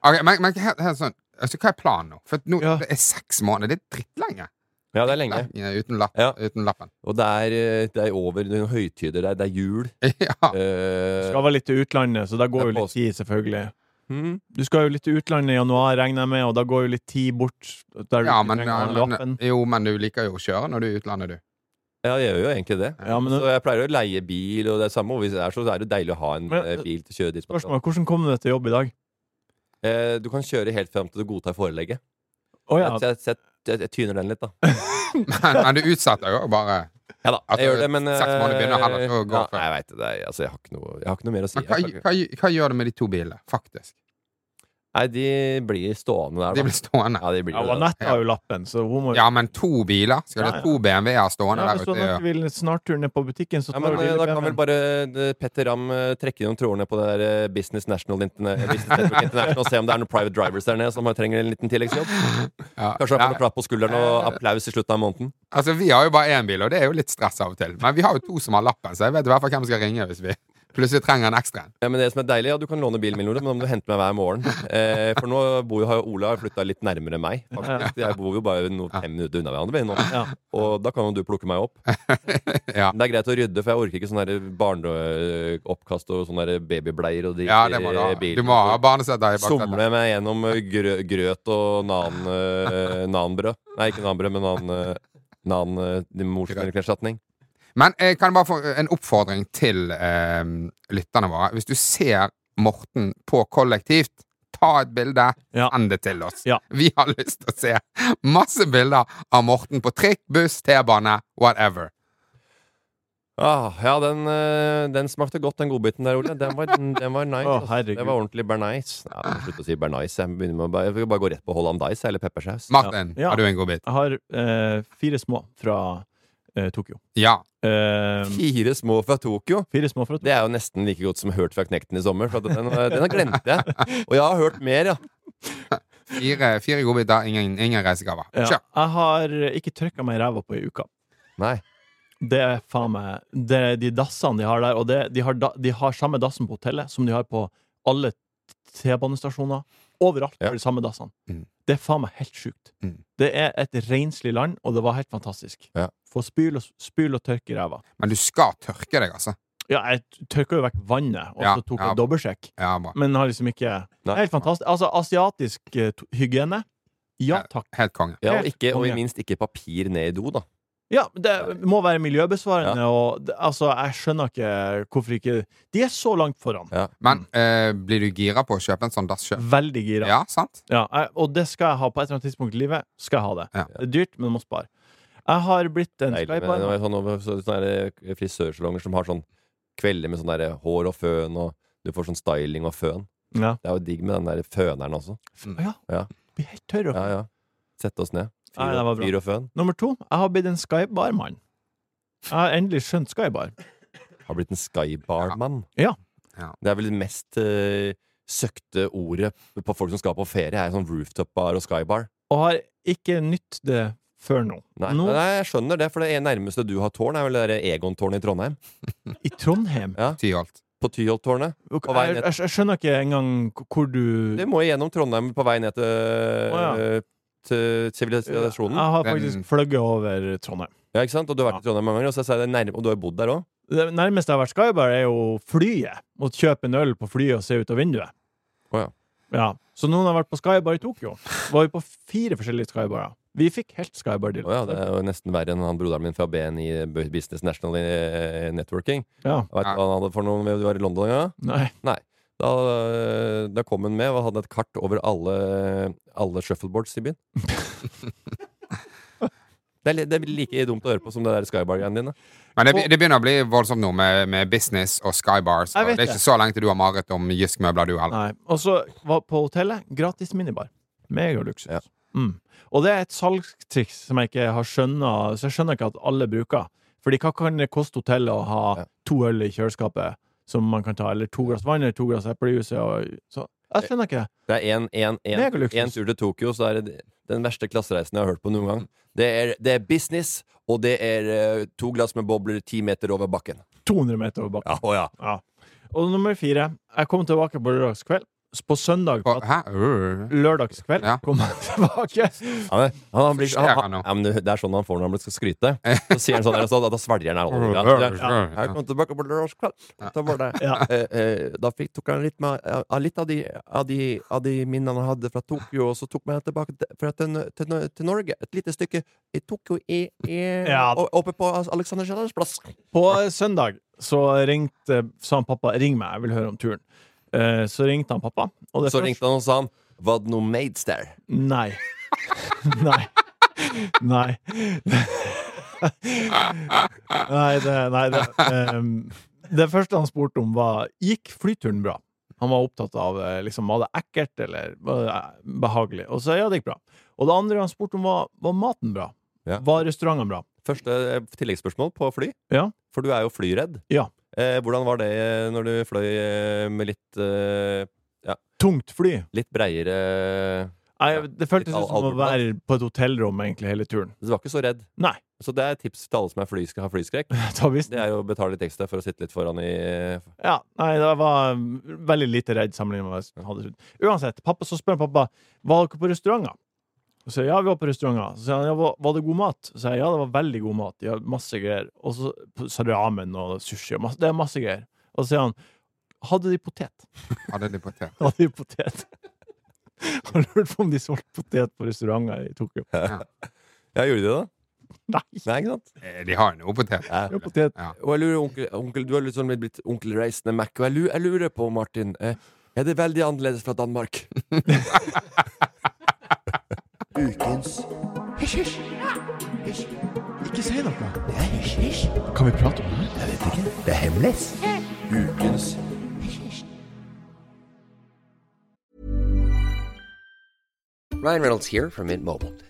Ok, men, men helt, helt sånn altså, Hva er planen nå? For nå, Ja. det er seks måneder. Det er drittlenge. Ja, det er lenge. Nei, Uten, lapp, Ja. uten lappen. Og det er, eh, det er over det er noen høytider der. Det er jul. ja. Uh, Skal være litt til utlandet, så da går er jo litt tid, selvfølgelig. Mhm. Du skal jo litt til utlandet i januar, regner jeg med, og da går jo litt tid bort. Der ja, men, ja, men, jo, men du liker jo å kjøre når du er i utlandet, du. Ja, jeg gjør jo egentlig det. Ja, men så jeg pleier å leie bil, og det er samme, og hvis det er så, så er det deilig å ha en Men, eh, bil til å kjøre dit. Spørsmål, hvordan kom du deg til jobb i dag? Eh, du kan kjøre helt fram til du godtar forelegget. Oh, ja. Så jeg, jeg, jeg, jeg tyner den litt, da. Men, men du utsetter jo bare Ja da, Altså, jeg gjør det, men seks måneder begynner heller ikke å gå ja. Jeg veit det. det er, altså, jeg, har ikke noe, jeg har ikke noe mer å si. Men hva, Jeg hva, hva gjør du med de to bilene, faktisk? Nei, de blir stående der, De blir stående. Ja, de blir ja. Anette har jo lappen, så hun må Ja, men to biler? Skal du Ja, ha ja. to BMW-er stående Ja, der Hvis du Anette vil snartur ned på butikken, så Ja, tar men hun eh, lille Da kan vel bare eh, Petter Ramm eh, trekke noen trådene på det der eh, Business National Interne- Business Network International og se om det er noen private drivers der nede som trenger en liten tilleggsjobb. Ja. Kanskje han får Ja. noe klapp på skulderen og applaus i slutten av måneden. Altså, Vi har jo bare én bil, og det er jo litt stress av og til. Men vi har jo to som har lappen, så jeg vet i hvert fall hvem som skal ringe hvis vi plutselig trenger en ekstra. Ja, men det som er deilig, ja, Du kan låne bilen min, Ole, men da må du hente meg hver morgen. Eh, for nå bor jo, har jo Ola flytta litt nærmere meg. faktisk. Jeg bor jo bare noen fem minutter unna hverandre. vi nå. Ja. Og da kan jo du plukke meg opp. Ja. Det er greit å rydde, for jeg orker ikke sånn barneoppkast og sånne babybleier og de Ja, det må du ha. bilene. Du må ha barnesetter i baksetet. Somle meg gjennom eh, grø grøt og nan, eh, nanbrød. Nei, ikke nanbrød, men nan, eh, nan eh. Men jeg kan bare få en oppfordring til eh, lytterne våre. Hvis du ser Morten på kollektivt, ta et bilde, Ja. send det til oss. Ja. Vi har lyst til å se masse bilder av Morten på trikk, buss, T-bane, whatever. Ah, ja, den, eh, den smakte godt, den godbiten der, Ole. Den var, den var nice. Oh, det var ordentlig bernice. Ja, slutte å si bernice. Jeg, begynner med å bare, jeg vil bare gå rett på hollandaise eller peppersaus. Martin, Ja. har du en godbit? Jeg har eh, fire små fra eh, Tokyo. Ja. Eh, Fire små fra Tokyo. fire små fra Tokyo. Det er jo nesten like godt som hørt fra Knekten i sommer. For den, den har glemte jeg. Og jeg har hørt mer, ja. Fire, fire godbiter, ingen, ingen reisegaver. Ja. Jeg har ikke trykka meg i ræva på ei uke. Nei. Det er faen meg Det er de dassene de har der, og det, de, har da, de har samme dassen på hotellet som de har på alle T-banestasjoner. Overalt Ja. har de samme dassene. Mm. Det er faen meg helt sjukt. Mm. Det er et renslig land, og det var helt fantastisk. Ja. Få spyl og, spyl og tørke ræva. Men du skal tørke deg, altså. Ja, jeg tørka jo vekk vannet, og Ja, så tok ja. jeg dobbeltsjekk. Ja. Men har liksom ikke Nei. Helt fantastisk. Altså, asiatisk eh, hygiene. Ja takk. Helt konge. Ja, og, ikke, og i minst ikke papir ned i do, da. Ja, det må være miljøbesvarende, og det, altså, jeg skjønner ikke hvorfor ikke De er så langt foran. Ja. Men eh, blir du gira på å kjøpe en sånn dasskjøp? Veldig gira. Ja, sant? Ja, jeg, og det skal jeg ha på et eller annet tidspunkt i livet. Skal jeg ha det. Ja. Det er dyrt, men må spare. Jeg har blitt en skybar. var sånn, sånne frisørsalonger som har sånn kvelder med sånn der hår og føn og Du får sånn styling og føn. Ja. Det er jo digg med den der føneren også. ja. Ja. Blir helt tørr. Ja, ja. Sette oss ned. Fyr, Nei, det var bra. fyr og føn. Nummer to. Jeg har blitt en Skybar-mann. Jeg har endelig skjønt Skybar. Har blitt en skybar-mann. Ja. Ja. Det er vel det mest eh, søkte ordet på folk som skal på ferie, er sånn rooftop-bar og skybar. Og har ikke nytt det før nå. Nei, nå nei, jeg skjønner det, for det er nærmeste du har tårn, er vel det Egon-tårnet i Trondheim. I Trondheim. Tyholt. På Tyholttårnet. Jeg, jeg, skjønner ikke engang hvor du Det må gjennom Trondheim på vei ned til, ja. Eh, sivilisasjonen. Jeg har faktisk fløyet over Trondheim. Ja, ikke sant? Og du har vært i Trondheim mange ganger, og, så sier jeg det nærme, og du har bodd der òg. Det nærmeste jeg har vært Skybar, er jo flyet. Å kjøpe en øl på flyet og se ut av vinduet. Oh, ja. Ja. Så noen har vært på Skybar i Tokyo. Var vi på fire forskjellige Skybarer. Vi fikk helt Skybar-deal. Oh, ja, det er jo nesten verre enn han broderen min fra BNI Business National eh, Networking. Ja. Vet du hva han hadde for noe vi var i London en gang? Nei. Nei. Da, eh, da kom hun med og hadde et kart over alle, alle shuffleboards i byen. Det er, det er like dumt å høre på som det der Skybar-greiene dine. Men det, det begynner å bli voldsomt nå med, med business og skybars. Og det er det. ikke så lenge til du har mareritt om Jysk-møbler, du heller. Nei. Og så var på hotellet gratis minibar. Megaluksus. Ja. Mm. Og det er et salgstriks som jeg ikke har skjønnet Så jeg skjønner ikke at alle bruker. Fordi hva kan det koste hotellet å ha Ja. to øl i kjøleskapet som man kan ta, eller to glass vann eller to glass eplejuice. jeg skjønner ikke. Det er en, en, en, Megaluksus. en tur til Tokyo, så er det den verste klassereisen jeg har hørt på noen gang. Det er, det er business, og det er eh, to glass med bobler ti meter over bakken. 200 meter over bakken. Ja, å ja. Ja. Og nummer fire. Jeg kom tilbake på lørdagskveld. På søndag på hæ? Øh. Lørdagskveld Ja. kom han tilbake. Ja, men, han, han blir, han, han ja, det er sånn han får når han skal skryte. Så sier han sånn der, så, da svelger han all ja, ja. Jeg kom tilbake på lørdagskveld. Da, Ja. eh, eh, da fikk, tok han litt, med, av litt av, de, av, de, av de minnene han hadde fra Tokyo, og så tok han tilbake til, fra, til, til, til Norge. Et lite stykke i Tokyo, i, i, oppe på Alexander Kiellands plass. På søndag så ringte sa han pappa ring meg, jeg vil høre om turen. Eh, så ringte han pappa. Og det Så først- ringte han og sa han Var det noe maids der? Nei. nei. Nei. nei, det, nei det, ehm, det første han spurte om, var Gikk flyturen bra? Han var opptatt av eh, liksom, var det ekkelt eller var det eh, behagelig. Og så ja, det gikk bra. Og det andre han spurte om, var var maten bra? Ja. Var restaurantene bra? Første eh, tilleggsspørsmål på fly. Ja. For du er jo flyredd. Ja. Eh, hvordan var det eh, når du fløy eh, med litt eh, Tungt fly. Litt breiere Nei, det føltes ut som å være på et hotellrom egentlig hele turen. Du var ikke så redd. Nei. Så det er et tips til alle som er fly, skal ha flyskrekk. Det er jo å betale litt ekstra for å sitte litt foran i Ja, nei, det var veldig lite redd sammenlignet med hva jeg hadde trodd. Uansett, pappa, så spør pappa var dere på restauranter. Så sier ja, vi var på restauranter. Så sier han ja, var, det god mat? Så sier jeg ja, det var veldig god mat. De har masse greier. Og så så ramen og sushi og masse, det er masse greier. Og så sier han hadde de potet? Hadde de potet. Hadde de potet? Han lurt på om de solgte potet på restauranter i Tokyo. Ja, gjorde de det? Nei, Nei, ikke sant? Eh, De har noe potet. Ja. Ja, potet. Ja. Og jeg lurer, onkel, onkel Du har litt sånn blitt onkel Reisende Mac, og jeg lurer, jeg lurer på, Martin eh, Er det veldig annerledes fra Danmark? Ukens Ikke si noe. Kan vi prate om det? Jeg vet ikke. Det er hemmelig. Ukens Ryan Reynolds here from Mint Mobile.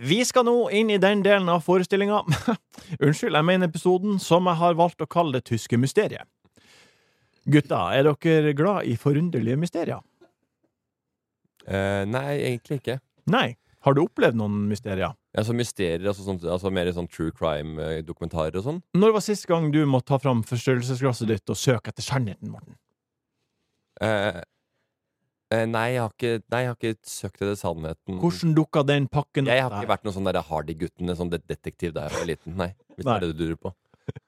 vi skal nå inn i den delen av forestillinga Unnskyld, jeg mener episoden som jeg har valgt å kalle det tyske mysteriet. Gutta, er dere glad i forunderlige mysterier? Eh, nei, egentlig ikke. Nei. Har du opplevd noen mysterier? Altså mysterier, altså, sånt, altså mer sånn true crime-dokumentarer og sånn. Når var sist gang du måtte ta fram forstørrelsesglasset ditt og søke etter sannheten, Morten? Eh, nei, jeg har ikke, nei, jeg har ikke søkt etter sannheten. Hvordan dukka den pakken Jeg har ikke vært noen sånn der Hardy-gutten, en sånn det- detektiv da jeg var liten. Nei. Hvis det er det du lurer på.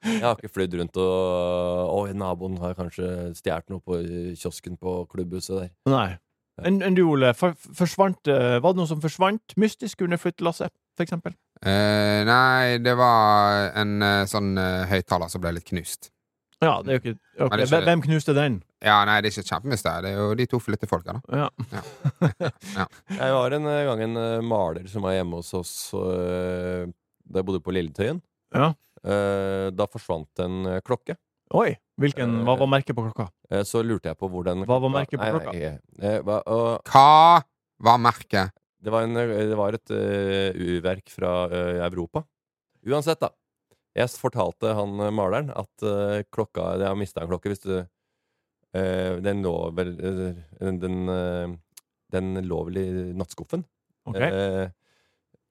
Jeg har ikke flydd rundt og Å, naboen har kanskje stjålet noe på kiosken på klubbhuset der. Nei. Enn en du, Ole? For, forsvant, eh, var det noe som forsvant mystisk under flyttelasset, for eksempel? Eh, nei, det var en eh, sånn høyttaler som ble litt knust. Ja, det er jo ikke okay. Det er ikke- Hvem knuste den? Ja, nei, det er ikke kjempemye. Det er jo de to flyttefolka, da. Ja. Jeg var en eh, gang en eh, maler som var hjemme hos oss eh, da jeg bodde på Lilletøyen. Ja. Eh, Da forsvant en klokke. Oi! Hvilken, hva var merket på klokka? Så lurte jeg på hvor den Hva var merket på klokka? nei, nei, hva- og Hva var merket? Det var, en, det var et urverk fra Europa. Uansett, da. Jeg fortalte han maleren at klokka Jeg har mista en klokke hvis du Den lå vel eh, Den, eh, den lå vel i nattskuffen. Ok. Eh,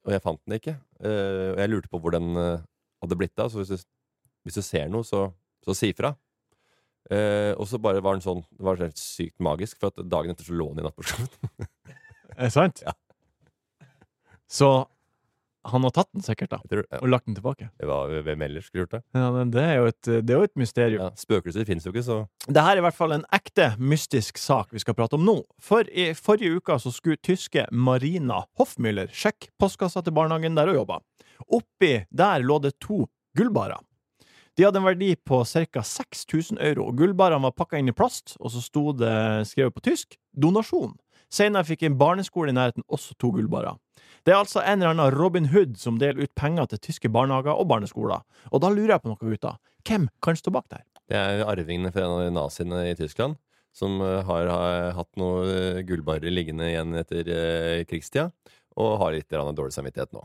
og jeg fant den ikke. Eh, og jeg lurte på hvor den eh, hadde blitt av. Så hvis du, hvis du ser noe, så, så si fra. Eh, og så bare var den sånn Det var helt sykt magisk, for at dagen etter så lå den i nattbordskuffen. Er det sant? Ja. Så han har tatt den sikkert, da, tror- ja. og lagt den tilbake? Det var hvem ellers skulle gjort det? Ja, men det er jo et, det er jo et mysterium. Ja, spøkelser finnes jo ikke, så Det her er i hvert fall en ekte mystisk sak vi skal prate om nå. For i forrige uke så skulle tyske Marina Hoffmüller sjekke postkassa til barnehagen der hun jobba. Oppi der lå det to gullbarer. De hadde en verdi på ca. 6000 euro. og Gullbarene var pakka inn i plast, og så sto det skrevet på tysk 'donasjon'. Senere fikk en barneskole i nærheten også to gullbarer. Det er altså en eller annen Robin Hood som deler ut penger til tyske barnehager og barneskoler. Og da lurer jeg på noe, gutta. Hvem kan stå bak der? Det er arvingene fra en av naziene i Tyskland som eh, har, har hatt noen gullbarrer gullbarer liggende igjen etter eh, krigstida, og har litt dårlig samvittighet nå.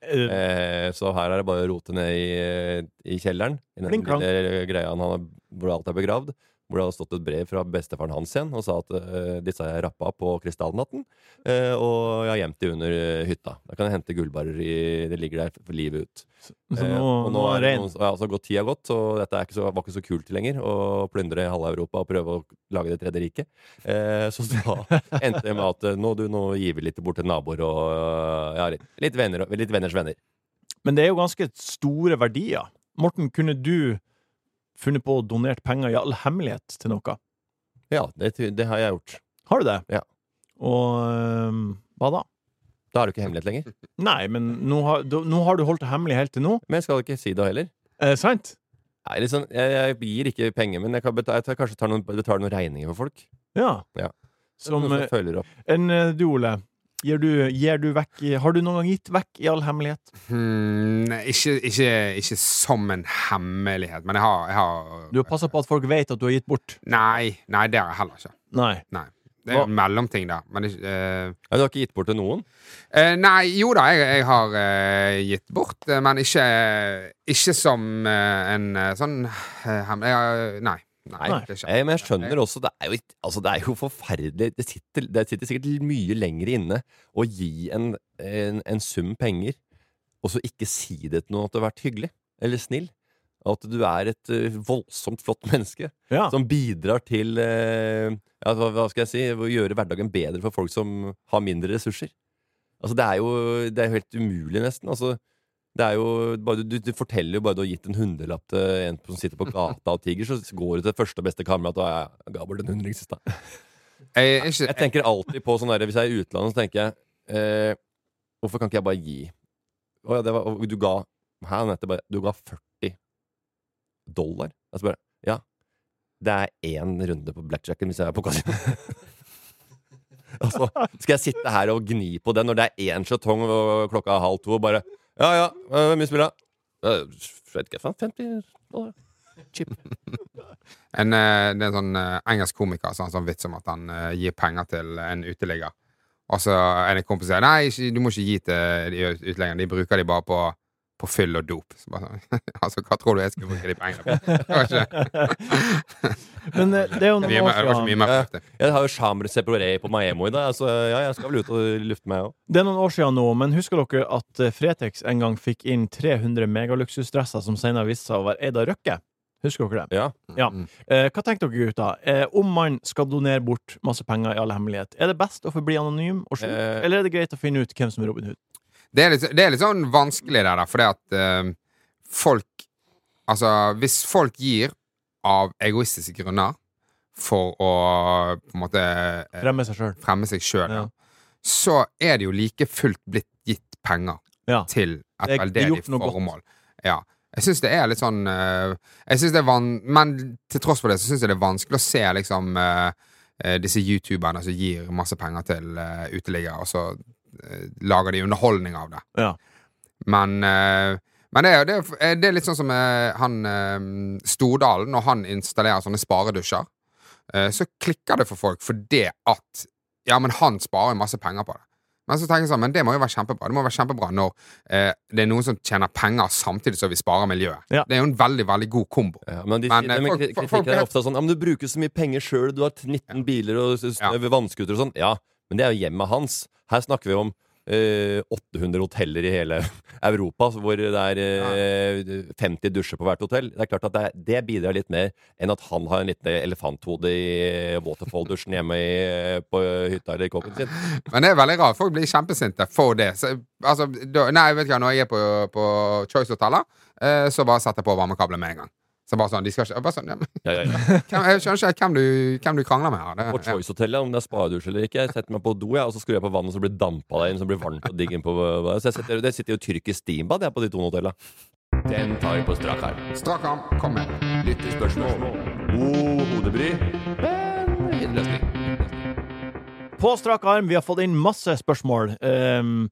Uh, Eh, så her er det bare å rote ned i, eh, i kjelleren, i den lille greia han har, hvor alt er begravd. Hvor det hadde stått et brev fra bestefaren hans igjen og sa at uh, disse har jeg rappa på krystallnatten. uh, og jeg har gjemt de under eh, hytta. Da kan jeg hente gullbarer i Det ligger der for livet ut. så så nå, og nå er det noen, ja, så har gått tida gått, og dette er ikke så, var ikke så kult lenger. Å plyndre halve Europa og prøve å lage det tredje riket. Så da endte det med at nå, du, nå gir vi litt bort til naboer og ja, litt, venner, litt venners venner. Men det er jo ganske store verdier. Morten, kunne du funnet på å donert penger i all hemmelighet til noe? Ja, det, det har jeg gjort. Har du det? Ja. Og øhm, hva da? Da er du ikke hemmelighet lenger. Nei, men nå har, du, nå har du holdt det hemmelig helt til nå. Men jeg skal ikke si det heller. Er det sant? Nei, liksom, jeg, jeg gir ikke penger, men jeg, kan betale, jeg tar, kanskje tar noen, betaler noen regninger for folk. Ja. Ja. Som eh, som opp. en eh, du, Ole. Gir du, gir du vekk Har du noen gang gitt vekk i all hemmelighet? Hmm, ikke, ikke, ikke som en hemmelighet, men jeg har, jeg har Du har passa på at folk vet at du har gitt bort? Nei, nei, det har jeg heller ikke. Nei. Nei. Det er en mellomting der. Men det, uh, du har ikke gitt bort til noen? Uh, Nei, jo da, jeg, jeg har uh, gitt bort, men ikke, ikke som en sånn uh, hem... jeg nei. Nei, Nei. Nei, men jeg skjønner også Det er jo, altså, det er jo forferdelig det sitter, det sitter sikkert mye lenger inne å gi en, en, en sum penger, og så ikke si det til noen at du har vært hyggelig eller snill. At du er et uh, voldsomt flott menneske Ja. som bidrar til uh, ja, hva, hva skal jeg si å gjøre hverdagen bedre for folk som har mindre ressurser. Altså, det er jo det er jo helt umulig, nesten. Altså, det er jo bare, du, du forteller jo bare du har gitt en hundrelapp til en som sitter på gata og tigger, så går du til første og beste kamerat og jeg ga bort en hundring sist, da. Jeg, jeg, Jeg tenker alltid på sånn der, Hvis jeg er i utlandet, så tenker jeg eh, Hvorfor kan ikke jeg bare gi? Å ja, det var, du ga Hæ, Anette, Du ga 40 dollar? Jeg spør Ja. Det er én runde på blackjacken hvis jeg er på kasino. altså, skal jeg sitte her og gni på det når det er én jetong og klokka er halv to, og bare Ja ja, hvor mye spiller jeg? Vet ikke, faen, 50 dollar. Chip. en, eh, det er en sånn eh, engelsk komiker som har en sånn vits om at han eh, gir penger til en uteligger. Og så er det en kompis som sier nei, ikke, du må ikke gi til de uteliggerne. De bruker de bare på, på fyll og dop. Så bare, sånn, altså, hva tror du jeg skulle bruke de pengene på? Men eh, det er jo noen år siden mye. Jeg har jo Chambre Separé på Miami, da. så ja, jeg skal vel ut og lufte meg òg. Det er noen år siden nå, men husker dere at eh, Fretex en gang fikk inn 300 megaluksusdresser som senere viste seg å være eid av Røkke? Husker dere det? Ja. Ja. Eh, hva tenker dere, gutta? Eh, om man skal donere bort masse penger i all hemmelighet, er det best å forbli anonym og skjult, Eh. eller er det greit å finne ut hvem som er Robin Hood? Det er litt, det er litt sånn vanskelig der, fordi at eh, folk Altså, hvis folk gir av egoistiske grunner for å på en måte eh, Fremme seg sjøl. Ja. så er det jo like fullt blitt gitt penger Ja. til et veldedig formål. Ja. Jeg syns det er litt sånn eh, Jeg synes det er van Men til tross for det så syns jeg det er vanskelig å se liksom disse youtuberne som gir masse penger til uh, uteliggere, og så lager de underholdning av det. Ja. Men, eh, men det, er, det, er, det er litt sånn som eh, han eh, Stordalen, når han installerer sånne sparedusjer. eh, så klikker det for folk fordi at Ja, men han sparer masse penger på det. Men så tenker jeg sånn, men det må jo være kjempebra Det må være kjempebra når eh, det er noen som tjener penger samtidig som vi sparer miljøet. Ja. Det er jo en veldig veldig god kombo. Ja, men de, Men, de, eh, men folk- kri- folk- er ofte sånn Ja, men du bruker så mye penger sjøl, du har 19 biler og Ja. vannskuter og sånn. Ja, men det er jo hjemmet hans. Her snakker vi om eh, 800 hoteller i hele Europa, hvor det er eh, 50 dusjer på hvert hotell. Det er klart at det, det bidrar litt mer enn at han har en liten elefanthode i waterfall-dusjen hjemme i, på hytta eller kåken sin. Men det er veldig rart. Folk blir kjempesinte for det. Så, altså, da, nei, vet ikke, når jeg er på, på Choice-hoteller, eh, så bare setter jeg på varmekabelen med en gang. Så bare sånn, de skal ikke bare sånn, ja, men, Ja, ja, ja. hvem, Jeg skjønner ikke hvem du, hvem du krangler med her. Det, På Choice-hotellet, om det er sparedusj eller ikke. Jeg setter meg på do, jeg, og så skrur jeg på vannet, og så blir dampa der inne, så blir varmt og digg inn på Så jeg setter, Det sitter jo tyrkisk steambad jeg, på de to hotellene. Den tar vi på strak arm. Strak arm, kom med. Lyttespørsmål. God hodebry, men fin. På strak arm, vi har fått inn masse spørsmål. Um,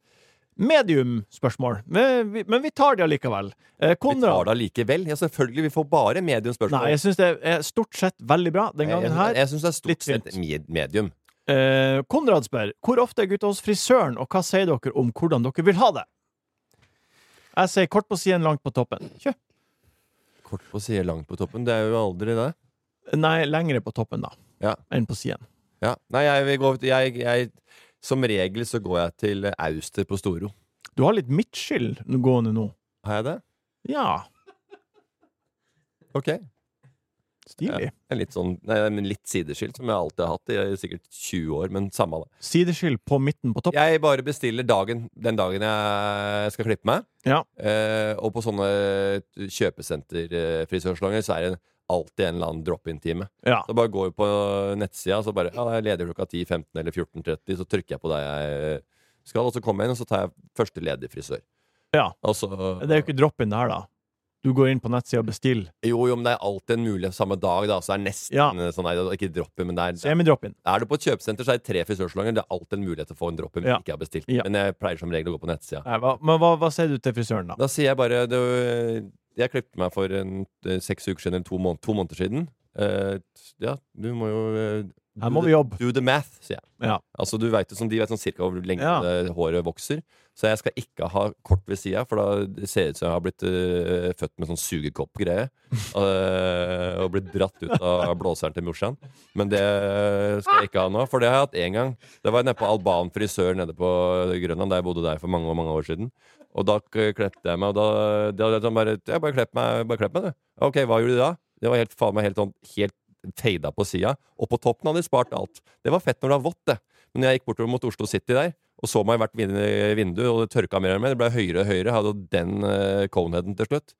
Medium-spørsmål, men, men vi tar det allikevel. Eh, Vi tar det allikevel. Ja, selvfølgelig. Vi får bare mediumspørsmål. Nei, jeg syns det er stort sett veldig bra den gangen her. jeg syns det er stort sett med- medium. Eh, Konrad spør hvor ofte er gutta hos frisøren, og hva sier dere om hvordan dere vil ha det? Jeg sier kort på siden, langt på toppen. Kjø. Kort på siden, langt på toppen. Det er jo aldri det. Nei, lengre på toppen, da, Ja. enn på siden. Ja. Nei, jeg vil gå jeg, jeg, Som regel så går jeg til Auster på Storo. Du har litt midtskill gående nå. Har jeg det? Ja, Ok. stilig. En litt sånn nei, men litt sideskilt, som jeg alltid har hatt i sikkert 20 år, men samme det. Sideskill på midten på topp? Jeg bare bestiller dagen den dagen jeg skal klippe meg. Ja. Eh, og på sånne kjøpesenterfrisørsalonger så er det alltid en eller annen drop-in-time. Ja. Så bare går vi på nettsida, så bare Ja, jeg er ledig klokka 10, 15 eller 14.30, så trykker jeg på det jeg skal, og så kommer jeg inn, og så tar jeg første ledig frisør. Ja. Så Det er jo ikke drop-in, det her, da. Du går inn på nettsida og bestiller. Jo, jo, men det er alltid en mulighet samme dag, da, så det er nesten Ja. sånn nei, Ikke drop-in, men det er Semi-drop-in. Er du på et kjøpesenter, så er det tre frisørsalonger. Det er alltid en mulighet til å få en drop-in Ja. ikke jeg har bestilt. Ja. Men jeg pleier som regel å gå på nettsida. Nei, hva- Men hva, hva sier du til frisøren, da? Da sier jeg bare det, Jeg klippet meg for en, eh, seks uker siden, eller to, måned, to måneder siden. Uh, ja, du må jo uh, Her må vi jobbe. Do the math, sier jeg. Ja. Altså, du vet, som De vet sånn cirka hvor lenge Ja. håret vokser. Så jeg skal ikke ha kort ved sida, for da ser det ut som jeg har blitt uh, født med sånn sugekopp-greie. og blitt dratt ut av blåseren til morsan. Men det skal jeg ikke ha nå, for det har jeg hatt én gang. Det var nede på Alban frisør nede på Grønland, der jeg bodde der for mange mange år siden. Og da kledde jeg meg, og da, da, da, da bare, ja, bare klepp meg, bare klepp meg, du. Ok, hva gjorde du da? Det var helt, faen meg helt sånn Helt fada på sida. Og på toppen hadde de spart alt. Det var fett når det var vått, det. Men når jeg gikk bortover mot Oslo City der, og så meg i hvert vindu, og det tørka mer og mer, det ble høyere og høyere, hadde jo den uh, coneheaden til slutt.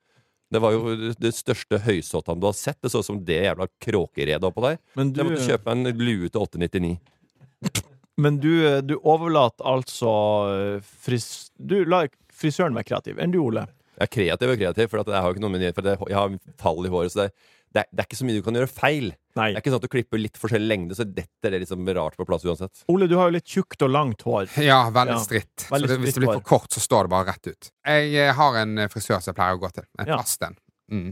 Det var jo det største høysåttaen du har sett. Det så ut som det jævla kråkeredet oppå der. Men du, Jeg måtte kjøpe meg en lue til 899. men du, du overlater altså frist... Du lar frisøren være kreativ. Enn du, Ole? Jeg er kreativ og kreativ, for jeg har jo ikke noe med for jeg har fall i håret. Så det, det, er, det er ikke så mye du kan gjøre feil. Nei. Det er ikke sånn at du klipper litt forskjellig lengde, så detter det liksom rart på plass uansett. Ole, du har jo litt tjukt og langt hår. Ja, veldig Ja, stritt. veldig så det, hvis det blir for kort, så står det bare rett ut. Jeg eh, har en eh, frisør som jeg pleier å gå til. En Ja. Asten. Mm.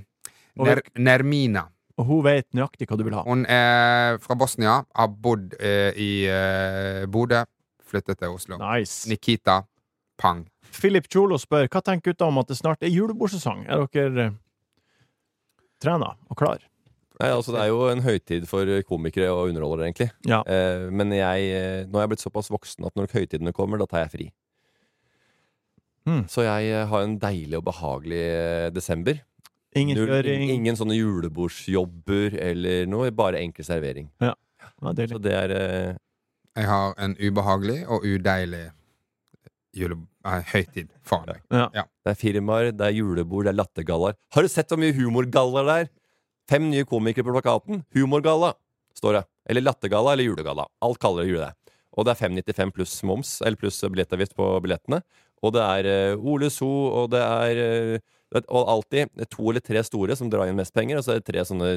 Ner Nermina. Og hun vet nøyaktig hva du vil ha. Hun er fra Bosnia, har bodd eh, i eh, Bodø, flyttet til Oslo. Nice. Nikita Pang. Philip Cholo spør hva tenker gutta om at det snart er julebordsesong. Er dere uh, trena og klar? Nei, altså Det er jo en høytid for komikere og underholdere, egentlig. Ja. Eh, men jeg, eh, nå er jeg blitt såpass voksen at når høytidene kommer, da tar jeg fri. Mm. Så jeg eh, har en deilig og behagelig eh, desember. Ingen Null- kjøring. ingen sånne julebordsjobber eller noe. Bare enkel servering. Ja, Så det er eh, Jeg har en ubehagelig og udeilig jule, Nei, høytid Faen meg. Ja. Det er firmaer, det er julebord, det er lattergallaer. Har du sett så mye humorgallaer der? Fem nye komikere på plakaten. Humorgalla, står det. Eller lattergalla eller julegalla. Alt kaller det jule. Og det er 595 pluss moms, eller pluss billettavgift på billettene. Og det er uh, Ole So, og det er uh, Og alltid to eller tre store som drar inn mest penger, og så er det tre sånne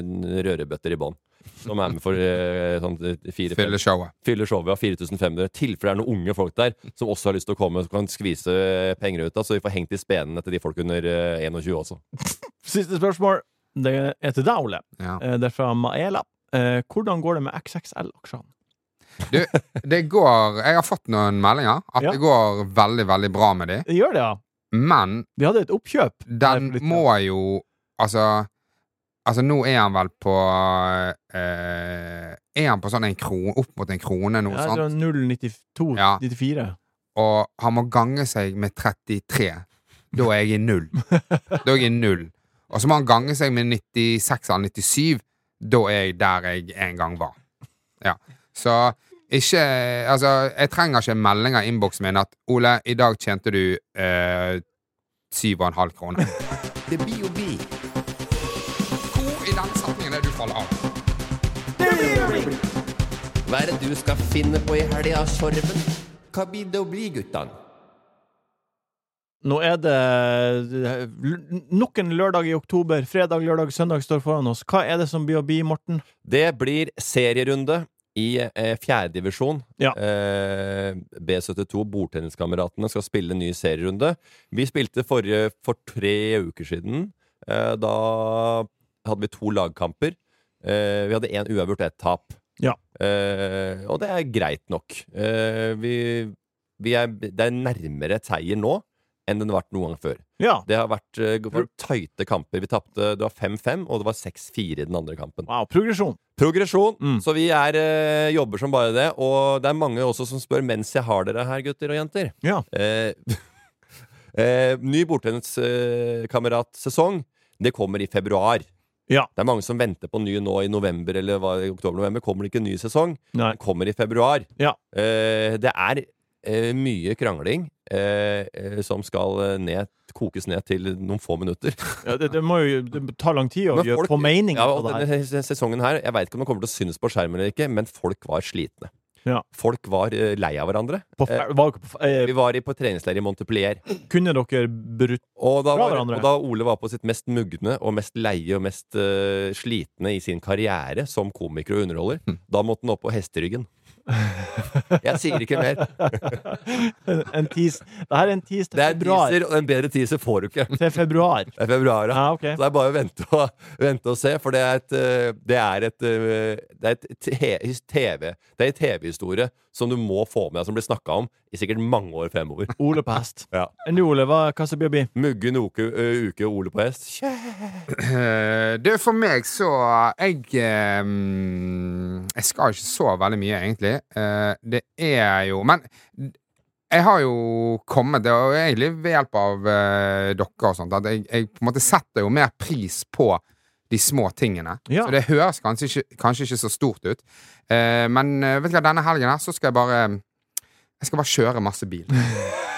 rørebøtter i bånn. Som er med for eh, sånn fire Fylle showet. fyller showet av 4500. Tilfelle det er noen unge folk der som også har lyst til å komme og kan skvise penger ut av, så vi får hengt i spenene til de folk under eh, 21 også. Siste spørsmål. Det er til deg, Ole. Ja. Eh, Det er fra Maela. Eh, Hvordan går det med XXL-aksjene? Du, det går Jeg har fått noen meldinger at Ja. det går veldig, veldig bra med de. Det gjør det, ja. Men Vi hadde et oppkjøp. den må jo Altså Altså, nå er han vel på eh, Er han på sånn en kron, opp mot en krone nå, ja, sant? det var 0,92. Ja. 94. Og han må gange seg med 33. Da er jeg i null. Da er jeg i null. Og så må han gange seg med 96 eller 97. Da er jeg der jeg en gang var. Ja. Så ikke Altså, jeg trenger ikke en melding av innboksen min at Ole, i dag tjente du eh, 7,5 kroner. Det blir jo bi. Hvor i den setningen er det du faller av? Hva er det du skal finne på i helga, Sorven? Hva blir det å bli, guttene? Nå er det nok en lørdag i oktober. Fredag, lørdag, søndag står foran oss. Hva er det som blir å bli, Morten? Det blir serierunde i eh, fjerdedivisjon. Ja. Eh, B72, Bordtenniskameratene, skal spille en ny serierunde. Vi spilte forrige, for tre uker siden. Eh, da hadde vi to lagkamper. Eh, vi hadde én uavgjort, ett tap. Ja. Eh, og det er greit nok. Eh, vi, vi er, det er nærmere et seier nå enn den har vært noen gang før. Ja. Det har vært, eh, vært tighte kamper. Vi tapte, 5-5, og det var 6-4 i den andre kampen. Wow, progresjon. Progresjon. Mm. Så vi er, eh, jobber som bare det. Og det er mange også som spør mens jeg har dere her, gutter og jenter. Ja. Eh, eh, ny bordtenniskamarat-sesong. Det kommer i februar. Ja. Det er mange som venter på ny nå i november eller hva, i oktober-november. Kommer det ikke en ny sesong? Nei. Den kommer i februar. Ja. Eh, det er eh, mye krangling eh, eh, som skal eh, ned, kokes ned til noen få minutter. Ja, det, det må jo det ta lang tid å Men gjøre folk- få mening Ja, av og det her. denne sesongen her Jeg vet ikke om det kommer til å synes på skjermen eller ikke, men folk var slitne. Ja. Folk var uh, lei av hverandre. På, fer- var, på, eh, vi var i, på treningsleir i Montepellier. kunne dere brutt Fra var, hverandre. og da Ole var på sitt mest mugne og mest leie og mest uh, slitne i sin karriere som komiker og underholder, Hm. da måtte han opp på hesteryggen. Jeg sier ikke mer. en, Det her er en tease til februar. Det er en teaser, og en bedre teaser får du ikke. Til februar. Det er februar, ja. Ah, okay. Så det er bare å vente og, vente og se, for det er et eh, Det er et, eh, det er et TV Det er TV-historie som du må få med deg, som blir snakka om i sikkert mange år fremover. Ole på hest. Ja. Nå, Ole? Hva, hva som blir å bli? Muggen uke, uke Ole på hest. Kjæ. Eh, Det er for meg så Jeg eh, Jeg skal ikke så veldig mye, egentlig. Eh, Det er jo Men jeg har jo kommet Det er jo egentlig ved hjelp av dere og sånt at jeg, jeg på en måte setter jo mer pris på de små tingene. Ja. Så det høres kanskje ikke, kanskje ikke så stort ut. Eh, men eh, vet du hva, denne helgen her så skal jeg bare Jeg skal bare kjøre masse bil.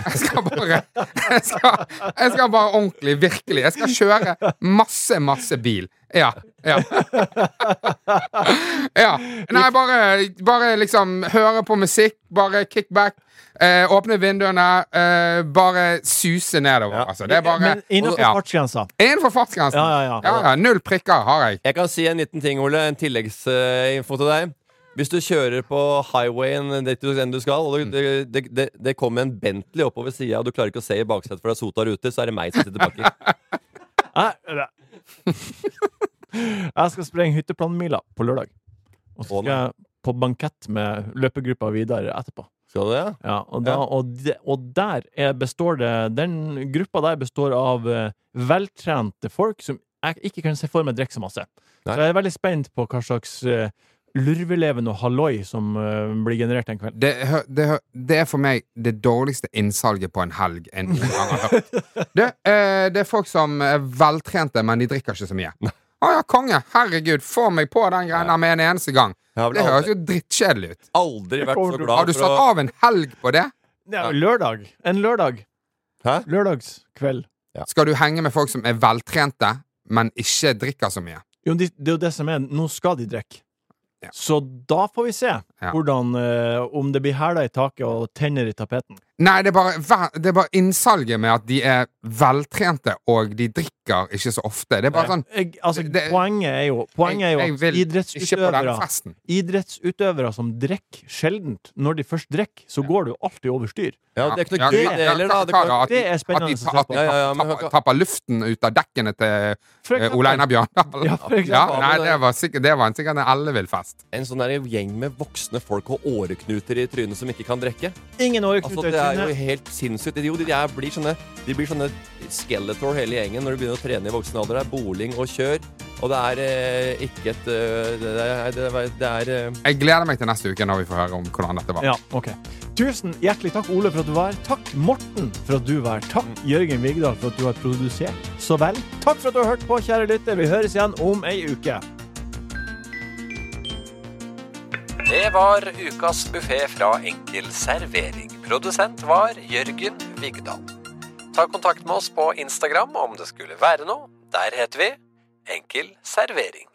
Jeg skal bare Jeg skal, jeg skal bare ordentlig, virkelig. Jeg skal kjøre masse, masse bil. Ja. Ja. ja. Nei, bare, bare liksom høre på musikk, bare kickback. Eh, åpne vinduene, eh, bare suse nedover. Ja. Altså, det er bare Men innenfor ja. fartsgrensa. Innenfor fartsgrensen. Ja, ja, ja. Ja, ja, Null prikker har jeg. Jeg kan si en liten ting, Ole. En tilleggsinfo til deg. Hvis du kjører på highwayen dit du, skal, og det, det, det, det kommer en Bentley oppover sida, og du klarer ikke å se i baksetet for det er sota ruter, så er det meg som sitter baki. Jeg, skal sprenge hytteplanmila på lørdag. Og så skal jeg på bankett med løpegruppa Vidar etterpå. Skal du det? Ja, og, da, og, de, og der er, består det Den gruppa der består av eh, veltrente folk som jeg ikke kan se for meg drikker så masse. Nei. Så jeg er veldig spent på hva slags uh, lurveleven og halloi som uh, blir generert en kveld. Det, det, det er for meg det dårligste innsalget på en helg en gang har hørt. Det, uh, det er folk som er veltrente, men de drikker ikke så mye. Å ja, konge! Herregud, få meg på den greia med en eneste gang. Det høres jo drittkjedelig ut. aldri vært så glad Har du satt av en helg på det? Ja, lørdag. En lørdag. Hæ? Lørdagskveld. Skal du henge med folk som er veltrente, men ikke drikker så mye? Jo, de, det er jo det som er Nå skal de drikke. Ja. Så da får vi se hvordan, uh, om det blir hæler i taket og tenner i tapeten. Nei, det er, bare, det er bare innsalget med at de er veltrente og de drikker ikke så ofte. Det er bare sånn jeg, altså, det- poenget er jo, poenget er jo jeg, jeg at idrettsutøvere. Idrettsutøvere som drikker sjeldent, når de først drikker, så går det jo alltid over styr. Ja, det er ikke noe gøy, det heller, Det er spennende å se at de tapper, luften ut av dekkene til eh. Ole Einar Bjørndal. Ja, for eksempel. Ja, nei, det var sikkert, det var en, sikkert en ellevill-fest. En sånn der gjeng med voksne folk og åreknuter i trynet som ikke kan drikke. Ingen Altså, åreknuter i er jo helt sinnssykt. Jo, de, er, blir sånne, de blir sånne skeletor hele gjengen når de begynner å trene i voksen alder. Det er boling og kjør. Og det er eh, ikke et eh, Det er, det er, det er eh, Jeg gleder meg til neste uke når vi får høre om hvordan dette var. Ja, ok. Tusen hjertelig takk, Ole, for at du var her. Takk, Morten, for at du var her. Takk, Jørgen Vigdal, for at du har produsert så vel. Takk for at du har hørt på, kjære lytter. Vi høres igjen om ei uke. Det var ukas buffé fra Enkel servering. Produsent var Jørgen Vigdal. Ta kontakt med oss på Instagram om det skulle være noe. Der heter vi Enkel servering.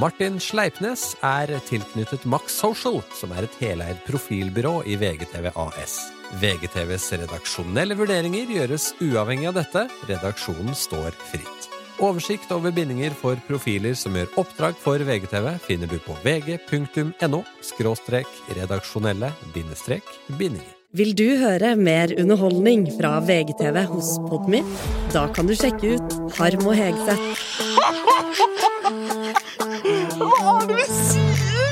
Martin Sleipnes er tilknyttet Max Social, som er et heleid profilbyrå i VGTV AS. VGTVs redaksjonelle vurderinger gjøres uavhengig av dette. Redaksjonen står fritt. Oversikt over bindinger for profiler som gjør oppdrag for VGTV, finner du på vg.no redaksjonelle bindestrek bindinger. Vil du høre mer underholdning fra VGTV hos Podmy? Da kan du sjekke ut Harm og Hegseth.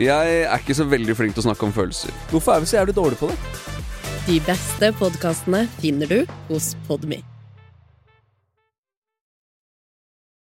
Jeg er ikke så veldig flink til å snakke om følelser. Hvorfor er vi så jævlig dårlige på det? De beste podkastene finner du hos Podmy.